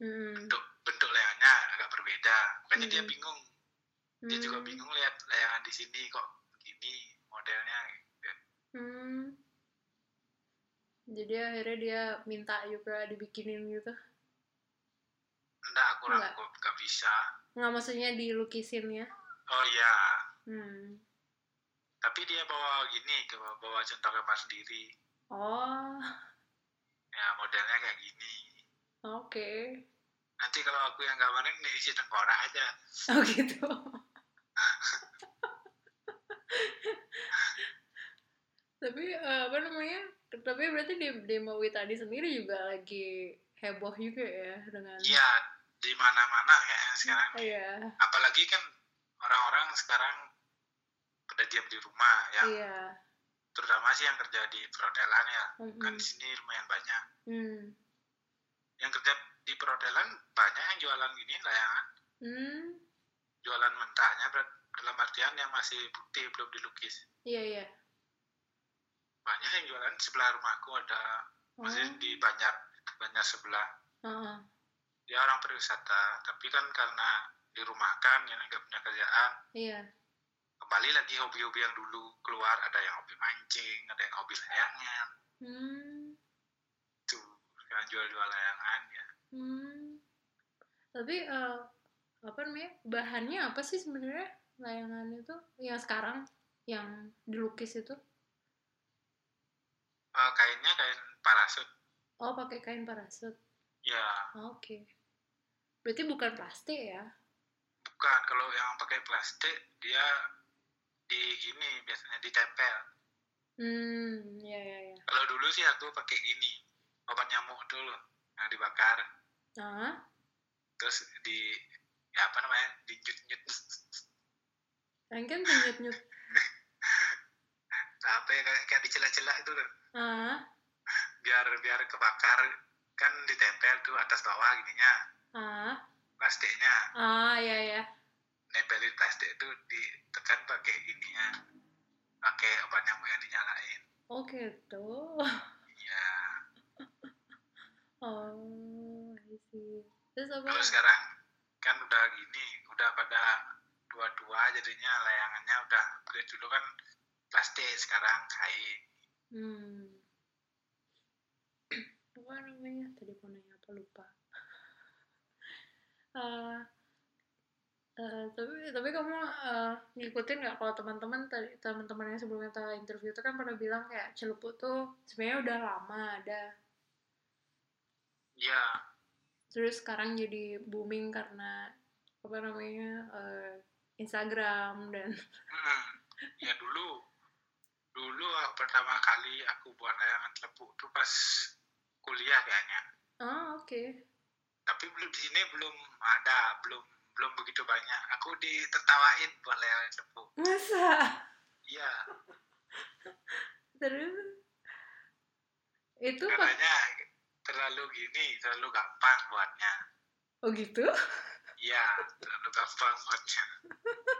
[SPEAKER 1] Hmm.
[SPEAKER 4] bentuk bentuk layangannya agak berbeda makanya dia
[SPEAKER 1] Hmm.
[SPEAKER 4] bingung dia juga
[SPEAKER 1] Hmm.
[SPEAKER 4] bingung lihat layangan di sini kok begini modelnya gitu.
[SPEAKER 1] Hmm. Jadi akhirnya dia minta juga dibikinin gitu.
[SPEAKER 4] enggak aku
[SPEAKER 1] Enggak.
[SPEAKER 4] aku nggak bisa
[SPEAKER 1] Nggak maksudnya dilukisin ya?
[SPEAKER 4] oh iya
[SPEAKER 1] Hmm.
[SPEAKER 4] tapi dia bawa gini ke bawa contoh gambar sendiri
[SPEAKER 1] Oh,
[SPEAKER 4] ya modelnya kayak gini
[SPEAKER 1] oke.
[SPEAKER 4] nanti kalau aku yang gambarin ini isi tengkorak aja
[SPEAKER 1] Oh gitu. tapi eh, apa namanya? Tapi berarti di demo tadi sendiri juga lagi heboh juga ya dengan
[SPEAKER 4] iya di mana mana ya sekarang
[SPEAKER 1] Iya,
[SPEAKER 4] apalagi kan orang-orang sekarang pada diam di rumah yang
[SPEAKER 1] iya.
[SPEAKER 4] Terutama sih yang kerja di perhotelan ya kan
[SPEAKER 1] Mm-mm.
[SPEAKER 4] di sini lumayan banyak
[SPEAKER 1] Hmm.
[SPEAKER 4] yang kerja di perhotelan banyak yang jualan gini layangan
[SPEAKER 1] Hmm.
[SPEAKER 4] jualan mentahnya dalam artian yang masih putih belum dilukis
[SPEAKER 1] Iya, iya.
[SPEAKER 4] banyak yang jualan sebelah rumahku ada
[SPEAKER 1] Oh.
[SPEAKER 4] masih di banyak banyak sebelah
[SPEAKER 1] Heeh.
[SPEAKER 4] dia orang pariwisata tapi kan karena dirumahkan ya nggak punya kerjaan
[SPEAKER 1] Iya.
[SPEAKER 4] Kembali lagi hobi-hobi yang dulu keluar ada yang hobi mancing ada yang hobi layangan
[SPEAKER 1] Hmm.
[SPEAKER 4] tuh jual-jual layangan ya
[SPEAKER 1] Hmm. Tapi eh, apa namanya? Bahannya apa sih sebenarnya layangan itu yang sekarang yang dilukis itu?
[SPEAKER 4] Eh, kainnya kain parasut
[SPEAKER 1] Oh, pakai kain parasut.
[SPEAKER 4] ya
[SPEAKER 1] Oke. Berarti bukan plastik ya?
[SPEAKER 4] bukan kalau yang pakai plastik dia di gini biasanya ditempel.
[SPEAKER 1] Hmm, ya ya ya.
[SPEAKER 4] kalau dulu sih aku pakai gini obat nyamuk dulu yang dibakar.
[SPEAKER 1] Nah,
[SPEAKER 4] terus di ya apa namanya dinyut nyut
[SPEAKER 1] kan nyut nyut.
[SPEAKER 4] apa ya kayak, kayak dicelak-celak itu loh.
[SPEAKER 1] Ah,
[SPEAKER 4] biar biar kebakar kan ditempel tuh atas bawah gininya.
[SPEAKER 1] Ah,
[SPEAKER 4] plastiknya.
[SPEAKER 1] Ah, ya ya.
[SPEAKER 4] Nempelin plastik itu ditekan pakai ininya pakai obat nyamuk yang dinyalain
[SPEAKER 1] Oh gitu.
[SPEAKER 4] iya
[SPEAKER 1] Oh, I see. Terus apa?
[SPEAKER 4] kalau sekarang kan udah gini udah pada dua-dua jadinya layangannya udah upgrade dulu kan plastik sekarang kain
[SPEAKER 1] Hmm. Apa namanya? Tadi mau nanya apa lupa. Eh, eh, tapi tapi kamu eh, ngikutin nggak kalau teman-teman teman-teman yang sebelumnya kita interview itu kan pernah bilang kayak celupuk tuh sebenarnya udah lama ada.
[SPEAKER 4] Iya.
[SPEAKER 1] Terus sekarang jadi booming karena apa namanya eh, Instagram dan
[SPEAKER 4] Hmm, ya dulu dulu pertama kali aku buat layangan telepuk tuh pas kuliah kayaknya.
[SPEAKER 1] Ah oke.
[SPEAKER 4] Tapi belum di sini belum ada belum belum begitu banyak. Aku ditertawain buat layangan telepuk
[SPEAKER 1] masa?
[SPEAKER 4] Iya.
[SPEAKER 1] Terus? Itu
[SPEAKER 4] katanya terlalu gini terlalu gampang buatnya.
[SPEAKER 1] Oh gitu?
[SPEAKER 4] Iya terlalu gampang buatnya.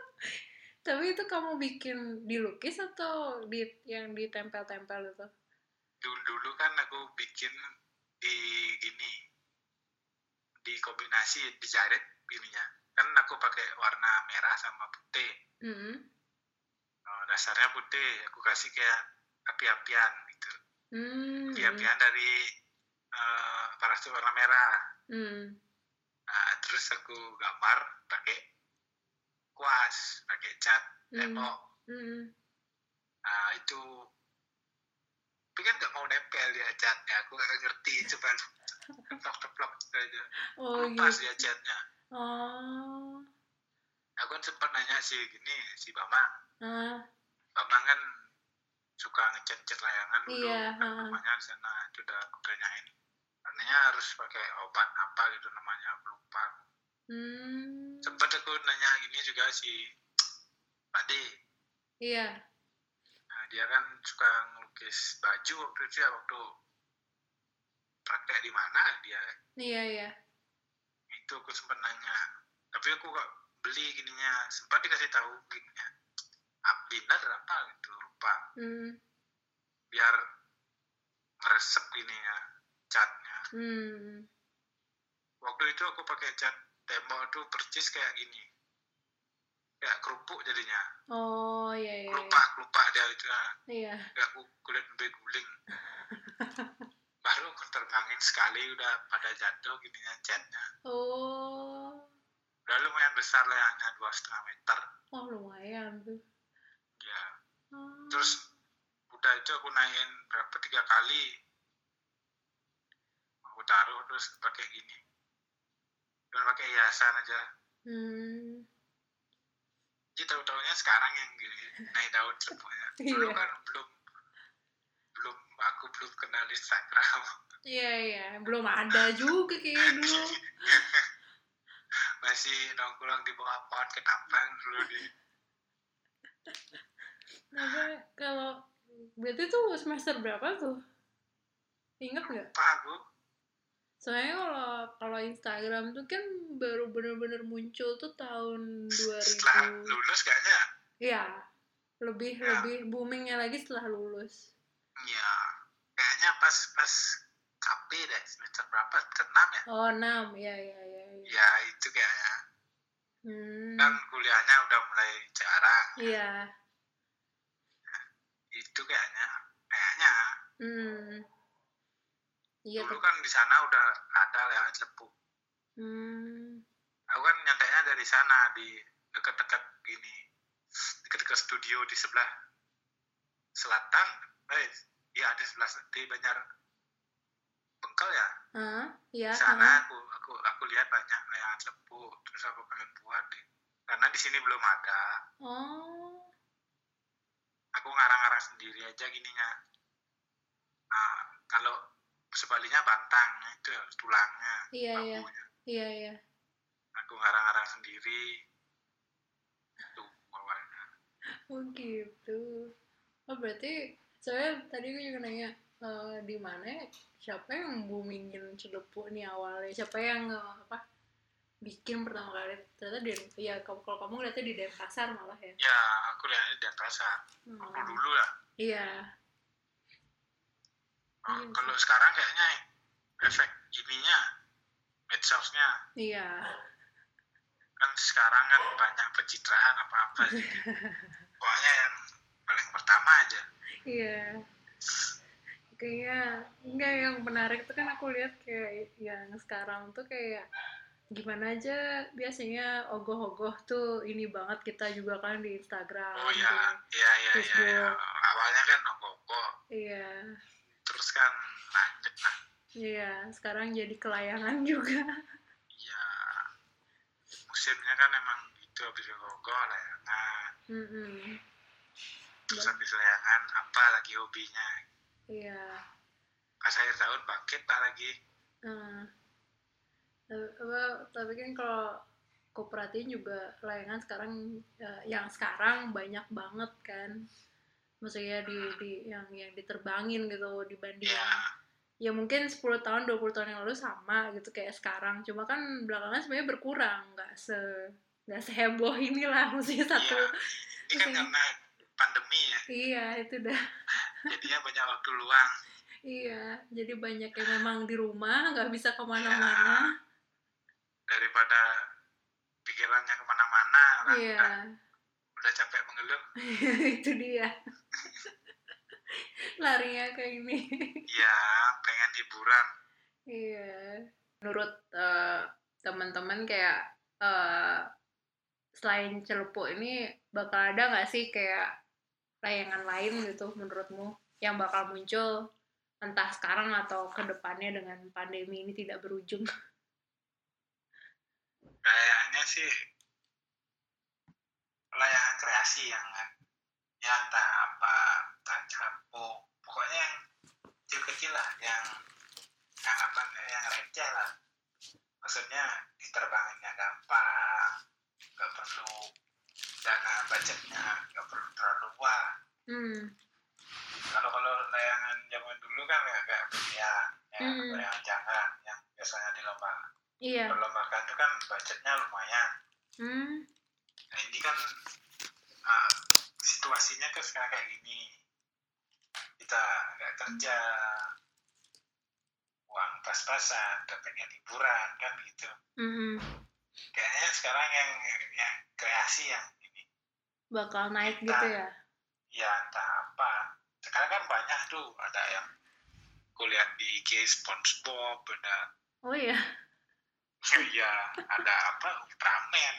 [SPEAKER 1] Tapi itu kamu bikin dilukis atau di yang ditempel-tempel itu?
[SPEAKER 4] Dulu dulu kan aku bikin di gini di kombinasi dijahit gininya kan aku pakai warna merah sama putih.
[SPEAKER 1] Hmm
[SPEAKER 4] Oh, dasarnya putih. Aku kasih kayak api-apian gitu.
[SPEAKER 1] Hmm
[SPEAKER 4] api-apian dari eh, parasut warna merah.
[SPEAKER 1] Hmm
[SPEAKER 4] nah, terus aku gambar pakai kuas pakai cat
[SPEAKER 1] Hmm.
[SPEAKER 4] tembok.
[SPEAKER 1] Hmm
[SPEAKER 4] nah itu tapi kan nggak mau nempel dia catnya. Aku nggak ngerti coba teplok teplok aja.
[SPEAKER 1] Oh
[SPEAKER 4] lepas
[SPEAKER 1] gitu.
[SPEAKER 4] dia catnya
[SPEAKER 1] oh.
[SPEAKER 4] Aku kan sempat nanya si gini si Bambang.
[SPEAKER 1] Ah
[SPEAKER 4] Bambang kan suka ngecat-cat layangan dulu
[SPEAKER 1] Iya,
[SPEAKER 4] kan rumahnya di sana itu udah aku tanyain. Katanya harus pakai obat apa gitu namanya aku lupa
[SPEAKER 1] hmm.
[SPEAKER 4] Sempat aku nanya gini juga si Pak D.
[SPEAKER 1] Iya.
[SPEAKER 4] Nah, dia kan suka ngelukis baju waktu itu ya waktu praktek di mana dia?
[SPEAKER 1] Iya iya
[SPEAKER 4] itu aku sempat nanya. Tapi aku gak beli gininya. Sempat dikasih tahu gininya. Ah, binder apa gitu lupa.
[SPEAKER 1] Hmm.
[SPEAKER 4] Biar meresep gininya catnya.
[SPEAKER 1] Hmm.
[SPEAKER 4] Waktu itu aku pakai cat tembok tuh percis kayak gini. Kayak kerupuk jadinya.
[SPEAKER 1] Oh iya iya
[SPEAKER 4] kelupak kelupak dia itu.
[SPEAKER 1] Iya.
[SPEAKER 4] Kayak aku kulit lebih guling baru aku terbangin sekali udah pada jatuh gininya catnya
[SPEAKER 1] oh.
[SPEAKER 4] Udah lumayan besar layaknya dua setengah meter.
[SPEAKER 1] Oh lumayan tuh.
[SPEAKER 4] Ya
[SPEAKER 1] oh.
[SPEAKER 4] terus udah itu aku naikin berapa tiga kali. Aku taruh terus pakai gini. Cuma pakai hiasan aja.
[SPEAKER 1] Hmm.
[SPEAKER 4] Jadi tahu tahunya sekarang yang gini naik daun semuanya. Dulu
[SPEAKER 1] Iya.
[SPEAKER 4] kan belum belum aku belum kenal Instagram.
[SPEAKER 1] Iya iya. Belum ada juga kayak dulu.
[SPEAKER 4] Masih nongkrong di bawah pohon ketapang dulu di
[SPEAKER 1] apa kalau berarti tuh semester berapa tuh? Inget nggak?
[SPEAKER 4] Apa aku.
[SPEAKER 1] Soalnya kalau kalau Instagram tuh kan baru bener-bener muncul tuh tahun 2000
[SPEAKER 4] setelah lulus kayaknya.
[SPEAKER 1] Iya, lebih
[SPEAKER 4] Ya.
[SPEAKER 1] lebih boomingnya lagi setelah lulus.
[SPEAKER 4] Ya kayaknya pas pas KP deh semester berapa semester enam ya
[SPEAKER 1] Oh, 6. Ya, ya, ya, ya.
[SPEAKER 4] ya itu kayaknya
[SPEAKER 1] Hmm.
[SPEAKER 4] kan kuliahnya udah mulai jarang
[SPEAKER 1] Iya.
[SPEAKER 4] itu kayaknya kayaknya
[SPEAKER 1] Hmm. Iya,
[SPEAKER 4] dulu kan di sana udah ada yang lepuk
[SPEAKER 1] Hmm.
[SPEAKER 4] aku kan nyanteknya dari sana di dekat-dekat gini dekat-dekat studio di sebelah selatan eh iya di sebelah di Banjar Bengkel ya
[SPEAKER 1] Hah? Iya,
[SPEAKER 4] di sana
[SPEAKER 1] hah?
[SPEAKER 4] aku aku aku lihat banyak layangan lepuk terus aku pengen buat deh karena di sini belum ada
[SPEAKER 1] Oh.
[SPEAKER 4] aku ngarang-ngarang sendiri aja gininya nah kalau sebaliknya bantang itu ya tulangnya
[SPEAKER 1] Iya, iya. Iya, iya.
[SPEAKER 4] aku ngarang-ngarang sendiri tuh awalnya
[SPEAKER 1] Oh gitu. Oh berarti saya tadi gue juga nanya eh, di mana siapa yang boomingin celepuk nih awalnya? Siapa yang eh, apa bikin pertama kali? Ternyata di ya kalau kalau kamu ngeliatnya di Denpasar malah ya.
[SPEAKER 4] ya aku lihatnya di pasar
[SPEAKER 1] Hmm,
[SPEAKER 4] aku dulu lah
[SPEAKER 1] Iya.
[SPEAKER 4] Oh,
[SPEAKER 1] Iya sih.
[SPEAKER 4] kalau sekarang kayaknya efek ininya medsosnya
[SPEAKER 1] Iya.
[SPEAKER 4] kan sekarang kan banyak pencitraan apa-apa jadi pokoknya yang paling pertama aja
[SPEAKER 1] Iya. Kayaknya enggak yang menarik tuh kan aku lihat kayak yang sekarang tuh kayak gimana aja biasanya ogoh-ogoh tuh ini banget kita juga kan di Instagram.
[SPEAKER 4] oh ya iya iya iya
[SPEAKER 1] Facebook.
[SPEAKER 4] ya. awalnya kan ogoh
[SPEAKER 1] Iya.
[SPEAKER 4] terus kan lanjut lah
[SPEAKER 1] Iya, sekarang jadi kelayangan juga.
[SPEAKER 4] iya musimnya kan emang gitu habis ogoh layangan
[SPEAKER 1] Mm-mm.
[SPEAKER 4] Terus habis layangan apa lagi hobinya?
[SPEAKER 1] Iya.
[SPEAKER 4] pas akhir tahun bangkit lah lagi?
[SPEAKER 1] Nah, tapi- apa- tapi kan kalau kau perhatiin juga layangan sekarang eh, yang sekarang banyak banget kan. Maksudnya di, di yang yang diterbangin gitu dibanding
[SPEAKER 4] ya
[SPEAKER 1] yang- ya mungkin 10 tahun 20 tahun yang lalu sama gitu kayak sekarang. Cuma kan belakangan sebenarnya berkurang nggak se nggak seheboh inilah maksudnya satu
[SPEAKER 4] iya. Ini kan karena pandemi ya.
[SPEAKER 1] Iya itu dah.
[SPEAKER 4] Jadinya banyak waktu luang.
[SPEAKER 1] Iya jadi banyak yang memang di rumah nggak bisa ke mana-mana.
[SPEAKER 4] Daripada pikirannya ke mana-mana
[SPEAKER 1] iya.
[SPEAKER 4] udah, udah capek mengeluh.
[SPEAKER 1] Itu dia. Larinya ke ini.
[SPEAKER 4] Ya pengen hiburan.
[SPEAKER 1] Iya. Menurut eh, teman-teman kayak eh, selain celepuk ini bakal ada nggak sih kayak layangan lain gitu menurutmu yang bakal muncul entah sekarang atau ke depannya dengan pandemi ini tidak berujung?
[SPEAKER 4] Kayaknya sih layangan kreasi yang ya entah apa entah pokoknya yang kecil-kecil lah yang yang apa yang receh lah. Maksudnya diterbanginnya gampang nggak perlu dana budgetnya nggak perlu terlalu wah
[SPEAKER 1] hmm.
[SPEAKER 4] Kalau kalau layangan zaman dulu kan ya kayak pilihan ya
[SPEAKER 1] Hmm.
[SPEAKER 4] layangan jangan yang biasanya dilomba
[SPEAKER 1] iya.
[SPEAKER 4] Perlombakan itu kan budgetnya lumayan.
[SPEAKER 1] Hmm.
[SPEAKER 4] Nah ini kan uh, situasinya kan sekarang kayak gini. Kita nggak kerja. Uang pas-pasan pengen liburan kan gitu.
[SPEAKER 1] Hmm
[SPEAKER 4] kayaknya sekarang yang yang kreasi yang ini.
[SPEAKER 1] Bakal naik gitu ya?
[SPEAKER 4] ya entah apa. Sekarang kan banyak tuh ada yang kuliah di IG SpongeBob ada
[SPEAKER 1] oh iya.
[SPEAKER 4] Ya ada apa Ultraman.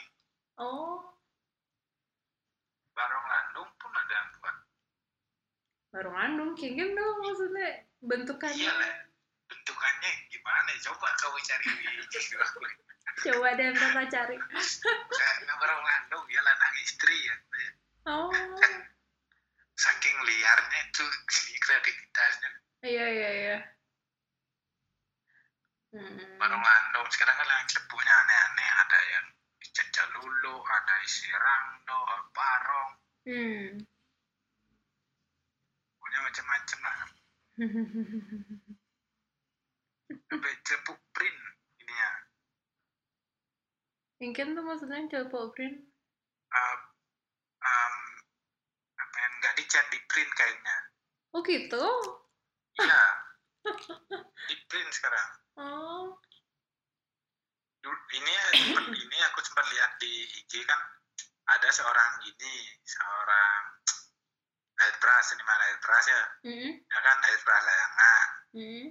[SPEAKER 1] Oh.
[SPEAKER 4] Barong Landung pun ada yang buat.
[SPEAKER 1] Baru ngandung kingin dong maksudnya bentukannya.
[SPEAKER 4] Iya lah. Bentukannya gimana? Coba kau cari di
[SPEAKER 1] coba deh ntar tak cari.
[SPEAKER 4] Barong Landung ya lanang istri ya.
[SPEAKER 1] Oh.
[SPEAKER 4] Saking liarnya itu kreativitasnya
[SPEAKER 1] iya iya iya. Hmm.
[SPEAKER 4] Barong Landung sekarang kan yang cepuknya aneh-aneh. Ada yang Caca Lulu ada isi Rangdo Barong
[SPEAKER 1] hmm.
[SPEAKER 4] pokoknya macam-macam lah. Sampai cepuk print
[SPEAKER 1] Mungkin tuh maksudnya coba print
[SPEAKER 4] uh, um, apa yang nggak dicat di print kayaknya.
[SPEAKER 1] Oh gitu?
[SPEAKER 4] Iya. Di print sekarang.
[SPEAKER 1] Oh.
[SPEAKER 4] Ini sempat ini aku sempat lihat di IG kan ada seorang ini seorang airbrush seniman airbrush ya.
[SPEAKER 1] Hmm.
[SPEAKER 4] ya kan airbrush layangan.
[SPEAKER 1] Hmm.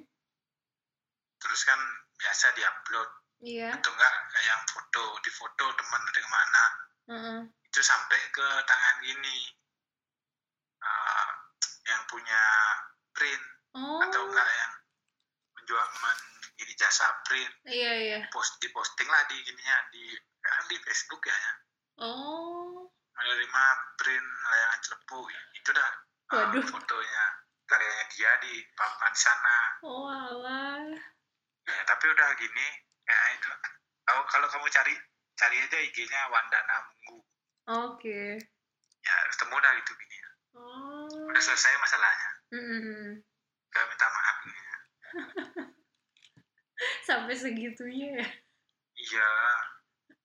[SPEAKER 4] terus kan biasa diupload
[SPEAKER 1] iya.
[SPEAKER 4] Atau enggak yang foto di foto teman dari mana.
[SPEAKER 1] Heeh.
[SPEAKER 4] itu sampai ke tangan gini. Uh, yang punya print
[SPEAKER 1] oh
[SPEAKER 4] atau enggak yang menjual men ini jasa print.
[SPEAKER 1] Iya iya.
[SPEAKER 4] Post di posting lah di gininya di kan di Facebook ya, ya.
[SPEAKER 1] oh.
[SPEAKER 4] Menerima print layangan celepuk itu dah uh,
[SPEAKER 1] Waduh.
[SPEAKER 4] fotonya. Karyanya dia di papan sana.
[SPEAKER 1] Oh alah.
[SPEAKER 4] Ya, tapi udah gini ya itu kalau kalau kamu cari cari aja IG-nya Wandana Munggu
[SPEAKER 1] Oke.
[SPEAKER 4] ya ketemu dah itu gini
[SPEAKER 1] Oh.
[SPEAKER 4] udah selesai masalahnya
[SPEAKER 1] Mm-mm.
[SPEAKER 4] gak minta maaf gini
[SPEAKER 1] Sampai segitunya ya.
[SPEAKER 4] iya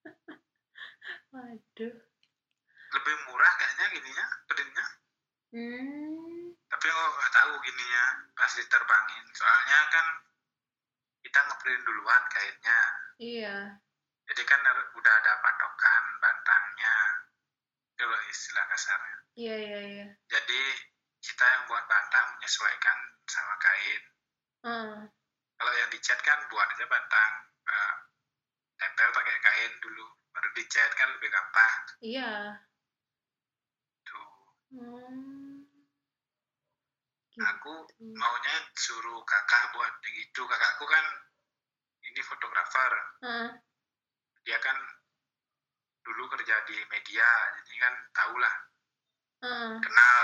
[SPEAKER 1] Waduh.
[SPEAKER 4] lebih murah kayaknya gininya printnya
[SPEAKER 1] Hmm.
[SPEAKER 4] tapi aku nggak tahu gininya pas diterbangin soalnya kan kita ngeprint duluan kainnya
[SPEAKER 1] Iya.
[SPEAKER 4] jadi kan udah ada patokan bantangnya itu loh istilah kasarnya
[SPEAKER 1] Iya, iya, iya.
[SPEAKER 4] jadi kita yang buat bantang menyesuaikan sama kain
[SPEAKER 1] Ah.
[SPEAKER 4] kalau yang dicat kan buat aja bantang eh, tempel pakai kain dulu baru dicat kan lebih gampang
[SPEAKER 1] Iya.
[SPEAKER 4] tuh
[SPEAKER 1] Hmm.
[SPEAKER 4] aku
[SPEAKER 1] Gitu.
[SPEAKER 4] maunya suruh kakak buat begitu kakakku kan ini fotografer
[SPEAKER 1] Ah.
[SPEAKER 4] dia kan dulu kerja di media jadi kan tahulah
[SPEAKER 1] Ah.
[SPEAKER 4] kenal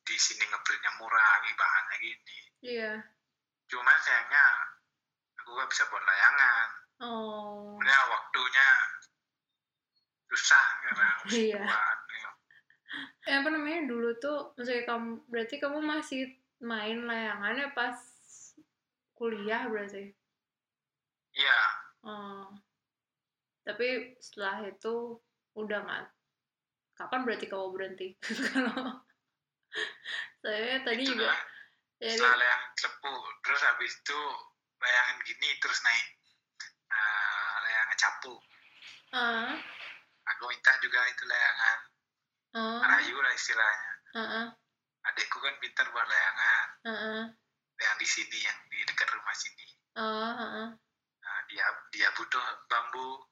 [SPEAKER 4] di sini ngeprintnya murah nih bahannya gini
[SPEAKER 1] Iya.
[SPEAKER 4] cuman sayangnya aku gak bisa buat layangan
[SPEAKER 1] Oh.
[SPEAKER 4] punya waktunya susah karena harus
[SPEAKER 1] Iya.
[SPEAKER 4] buat ya.
[SPEAKER 1] Eh, apa namanya dulu tuh maksudnya kamu berarti kamu masih main layangannya pas kuliah berarti
[SPEAKER 4] iya.
[SPEAKER 1] Oh. tapi setelah itu udah nggak kapan berarti kamu berhenti? Kalau saya tadi
[SPEAKER 4] itu
[SPEAKER 1] juga
[SPEAKER 4] setelah layangan cepu terus habis itu layangan gini terus naik. Uh, layangan capu.
[SPEAKER 1] Ah
[SPEAKER 4] aku minta juga itu layangan.
[SPEAKER 1] Ah
[SPEAKER 4] rayu lah istilahnya.
[SPEAKER 1] Ah ah
[SPEAKER 4] adikku kan pintar buat layangan.
[SPEAKER 1] Ah ah
[SPEAKER 4] yang di sini yang di dekat rumah sini.
[SPEAKER 1] Ah
[SPEAKER 4] Nah, dia dia butuh bambu.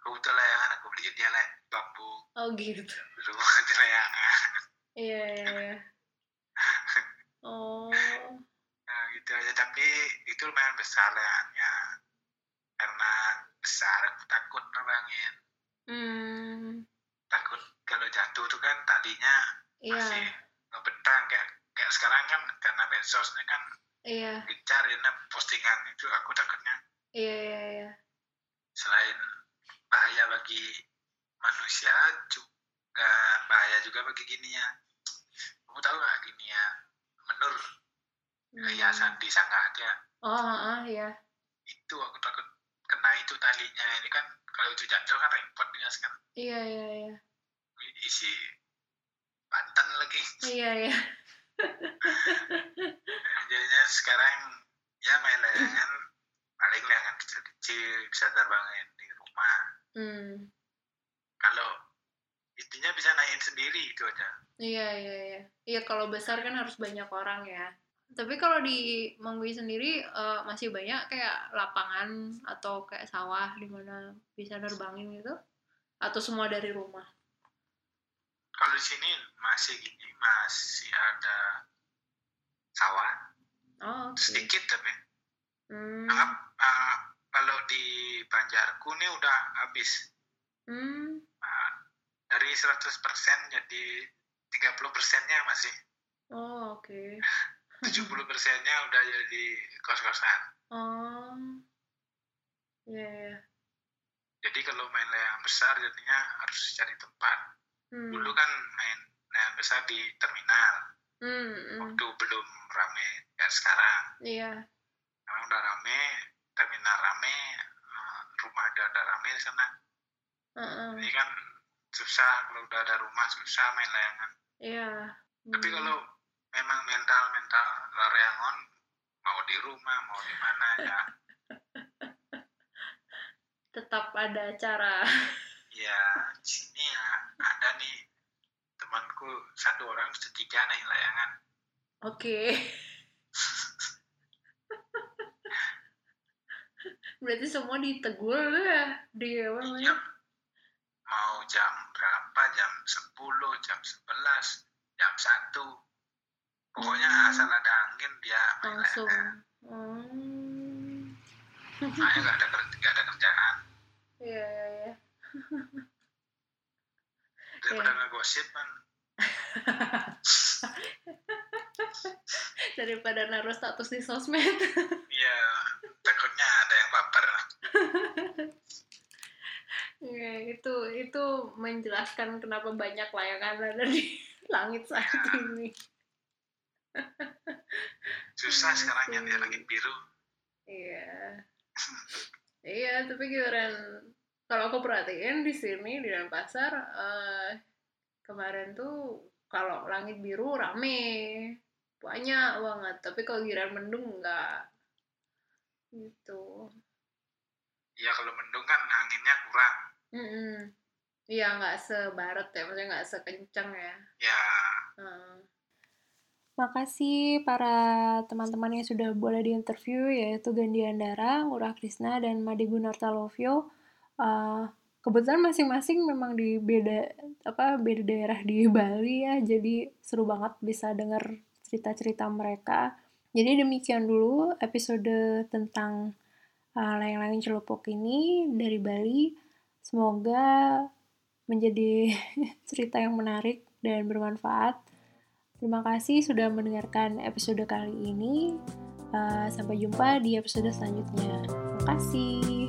[SPEAKER 4] Aku butuh layangan aku beli dia lah bambu.
[SPEAKER 1] Oh gitu.
[SPEAKER 4] Dulu buat layangan.
[SPEAKER 1] Iya iya iya. Oh.
[SPEAKER 4] Nah gitu aja. Tapi itu lumayan besar layangannya. Karena besar aku takut nerbangin
[SPEAKER 1] hmm.
[SPEAKER 4] Takut kalau jatuh tuh kan talinya
[SPEAKER 1] iya.
[SPEAKER 4] masih ngebentang kayak kayak sekarang kan karena medsosnya kan
[SPEAKER 1] iya.
[SPEAKER 4] gencar ya nah, postingan itu aku takutnya
[SPEAKER 1] iya iya iya.
[SPEAKER 4] Selain bahaya bagi manusia juga bahaya juga bagi gini ya kamu tahu nggak gini ya menur?
[SPEAKER 1] Hmm.
[SPEAKER 4] hiasan di sangatnya
[SPEAKER 1] oh ah, iya.
[SPEAKER 4] Itu aku takut kena itu talinya. Ini kan kalau itu jatuh kan repot dia sekarang.
[SPEAKER 1] Iya iya iya.
[SPEAKER 4] Isi banten lagi.
[SPEAKER 1] Iya iya.
[SPEAKER 4] Jadinya sekarang ya main layangan paling layangan kecil-kecil bisa terbangin di rumah
[SPEAKER 1] hmm
[SPEAKER 4] kalau intinya bisa naikin sendiri itu aja
[SPEAKER 1] Iya, iya, iya. Iya, kalau besar kan harus banyak orang ya. Tapi kalau di Manggui sendiri eh, masih banyak kayak lapangan atau kayak sawah di mana bisa nerbangin gitu? Atau semua dari rumah?
[SPEAKER 4] kalau di sini masih gini masih ada sawah
[SPEAKER 1] Oh, oke.
[SPEAKER 4] sedikit tapi
[SPEAKER 1] Hmm.
[SPEAKER 4] uh, kalau di Banjarku ini udah habis
[SPEAKER 1] Hmm.
[SPEAKER 4] Uh, dari 100% jadi 30 persennya masih
[SPEAKER 1] Oh, oke.
[SPEAKER 4] 70 persennya udah jadi kos-kosan
[SPEAKER 1] Oh. Iya, iya.
[SPEAKER 4] jadi kalau main layang besar jadinya harus cari tempat
[SPEAKER 1] Hmm.
[SPEAKER 4] dulu kan main layang besar di terminal
[SPEAKER 1] Hmm, hmm.
[SPEAKER 4] waktu belum rame kayak sekarang
[SPEAKER 1] Iya.
[SPEAKER 4] Sekarang udah rame terminal rame uh, rumah udah ada rame di sana
[SPEAKER 1] Heeh.
[SPEAKER 4] ini kan susah kalau udah ada rumah susah main layangan
[SPEAKER 1] Iya.
[SPEAKER 4] tapi
[SPEAKER 1] Hmm.
[SPEAKER 4] kalau memang mental mental layangan mau di rumah mau di mana ya
[SPEAKER 1] tetap ada cara.
[SPEAKER 4] ya di sini ya ada nih temanku satu orang setiga naik layangan
[SPEAKER 1] Oke. Berarti semua ditegur ya di apa namanya?
[SPEAKER 4] mau jam berapa jam 10 jam 11 jam 1 pokoknya
[SPEAKER 1] Hmm.
[SPEAKER 4] asal ada angin dia
[SPEAKER 1] langsung.
[SPEAKER 4] layangan
[SPEAKER 1] Hmm.
[SPEAKER 4] makanya nggak ada nggak ada kerjaan
[SPEAKER 1] Iya, iya, iya.
[SPEAKER 4] daripada
[SPEAKER 1] Iya.
[SPEAKER 4] ngegosip kan
[SPEAKER 1] Daripada naruh status di sosmed.
[SPEAKER 4] Iya, yang.
[SPEAKER 1] Iya, itu menjelaskan kenapa banyak layangan ada di langit saat ini.
[SPEAKER 4] susah
[SPEAKER 1] Iya
[SPEAKER 4] sekarang
[SPEAKER 1] sih.
[SPEAKER 4] nyari langit biru
[SPEAKER 1] Iya. iya, tapi giliran kalau aku perhatiin di sini di Denpasar eh, kemarin tuh kalau langit biru rame banyak banget tapi kalau giliran mendung enggak gitu
[SPEAKER 4] ya kalau mendung kan anginnya kurang
[SPEAKER 1] Mm-mm. iya nggak sebaret ya maksudnya nggak sekencang ya
[SPEAKER 4] ya
[SPEAKER 1] Hmm. Makasih para teman-teman yang sudah boleh diinterview yaitu Gandhi Andara, Ngurah Krisna, dan Made Gunarta Lovio. Uh, kebetulan masing-masing memang di beda apa beda daerah di Bali ya, jadi seru banget bisa denger cerita-cerita mereka. Jadi demikian dulu episode tentang uh, layang-layang celupuk ini dari Bali. Semoga menjadi cerita yang menarik dan bermanfaat. Terima kasih sudah mendengarkan episode kali ini. Uh, sampai jumpa di episode selanjutnya. Terima kasih.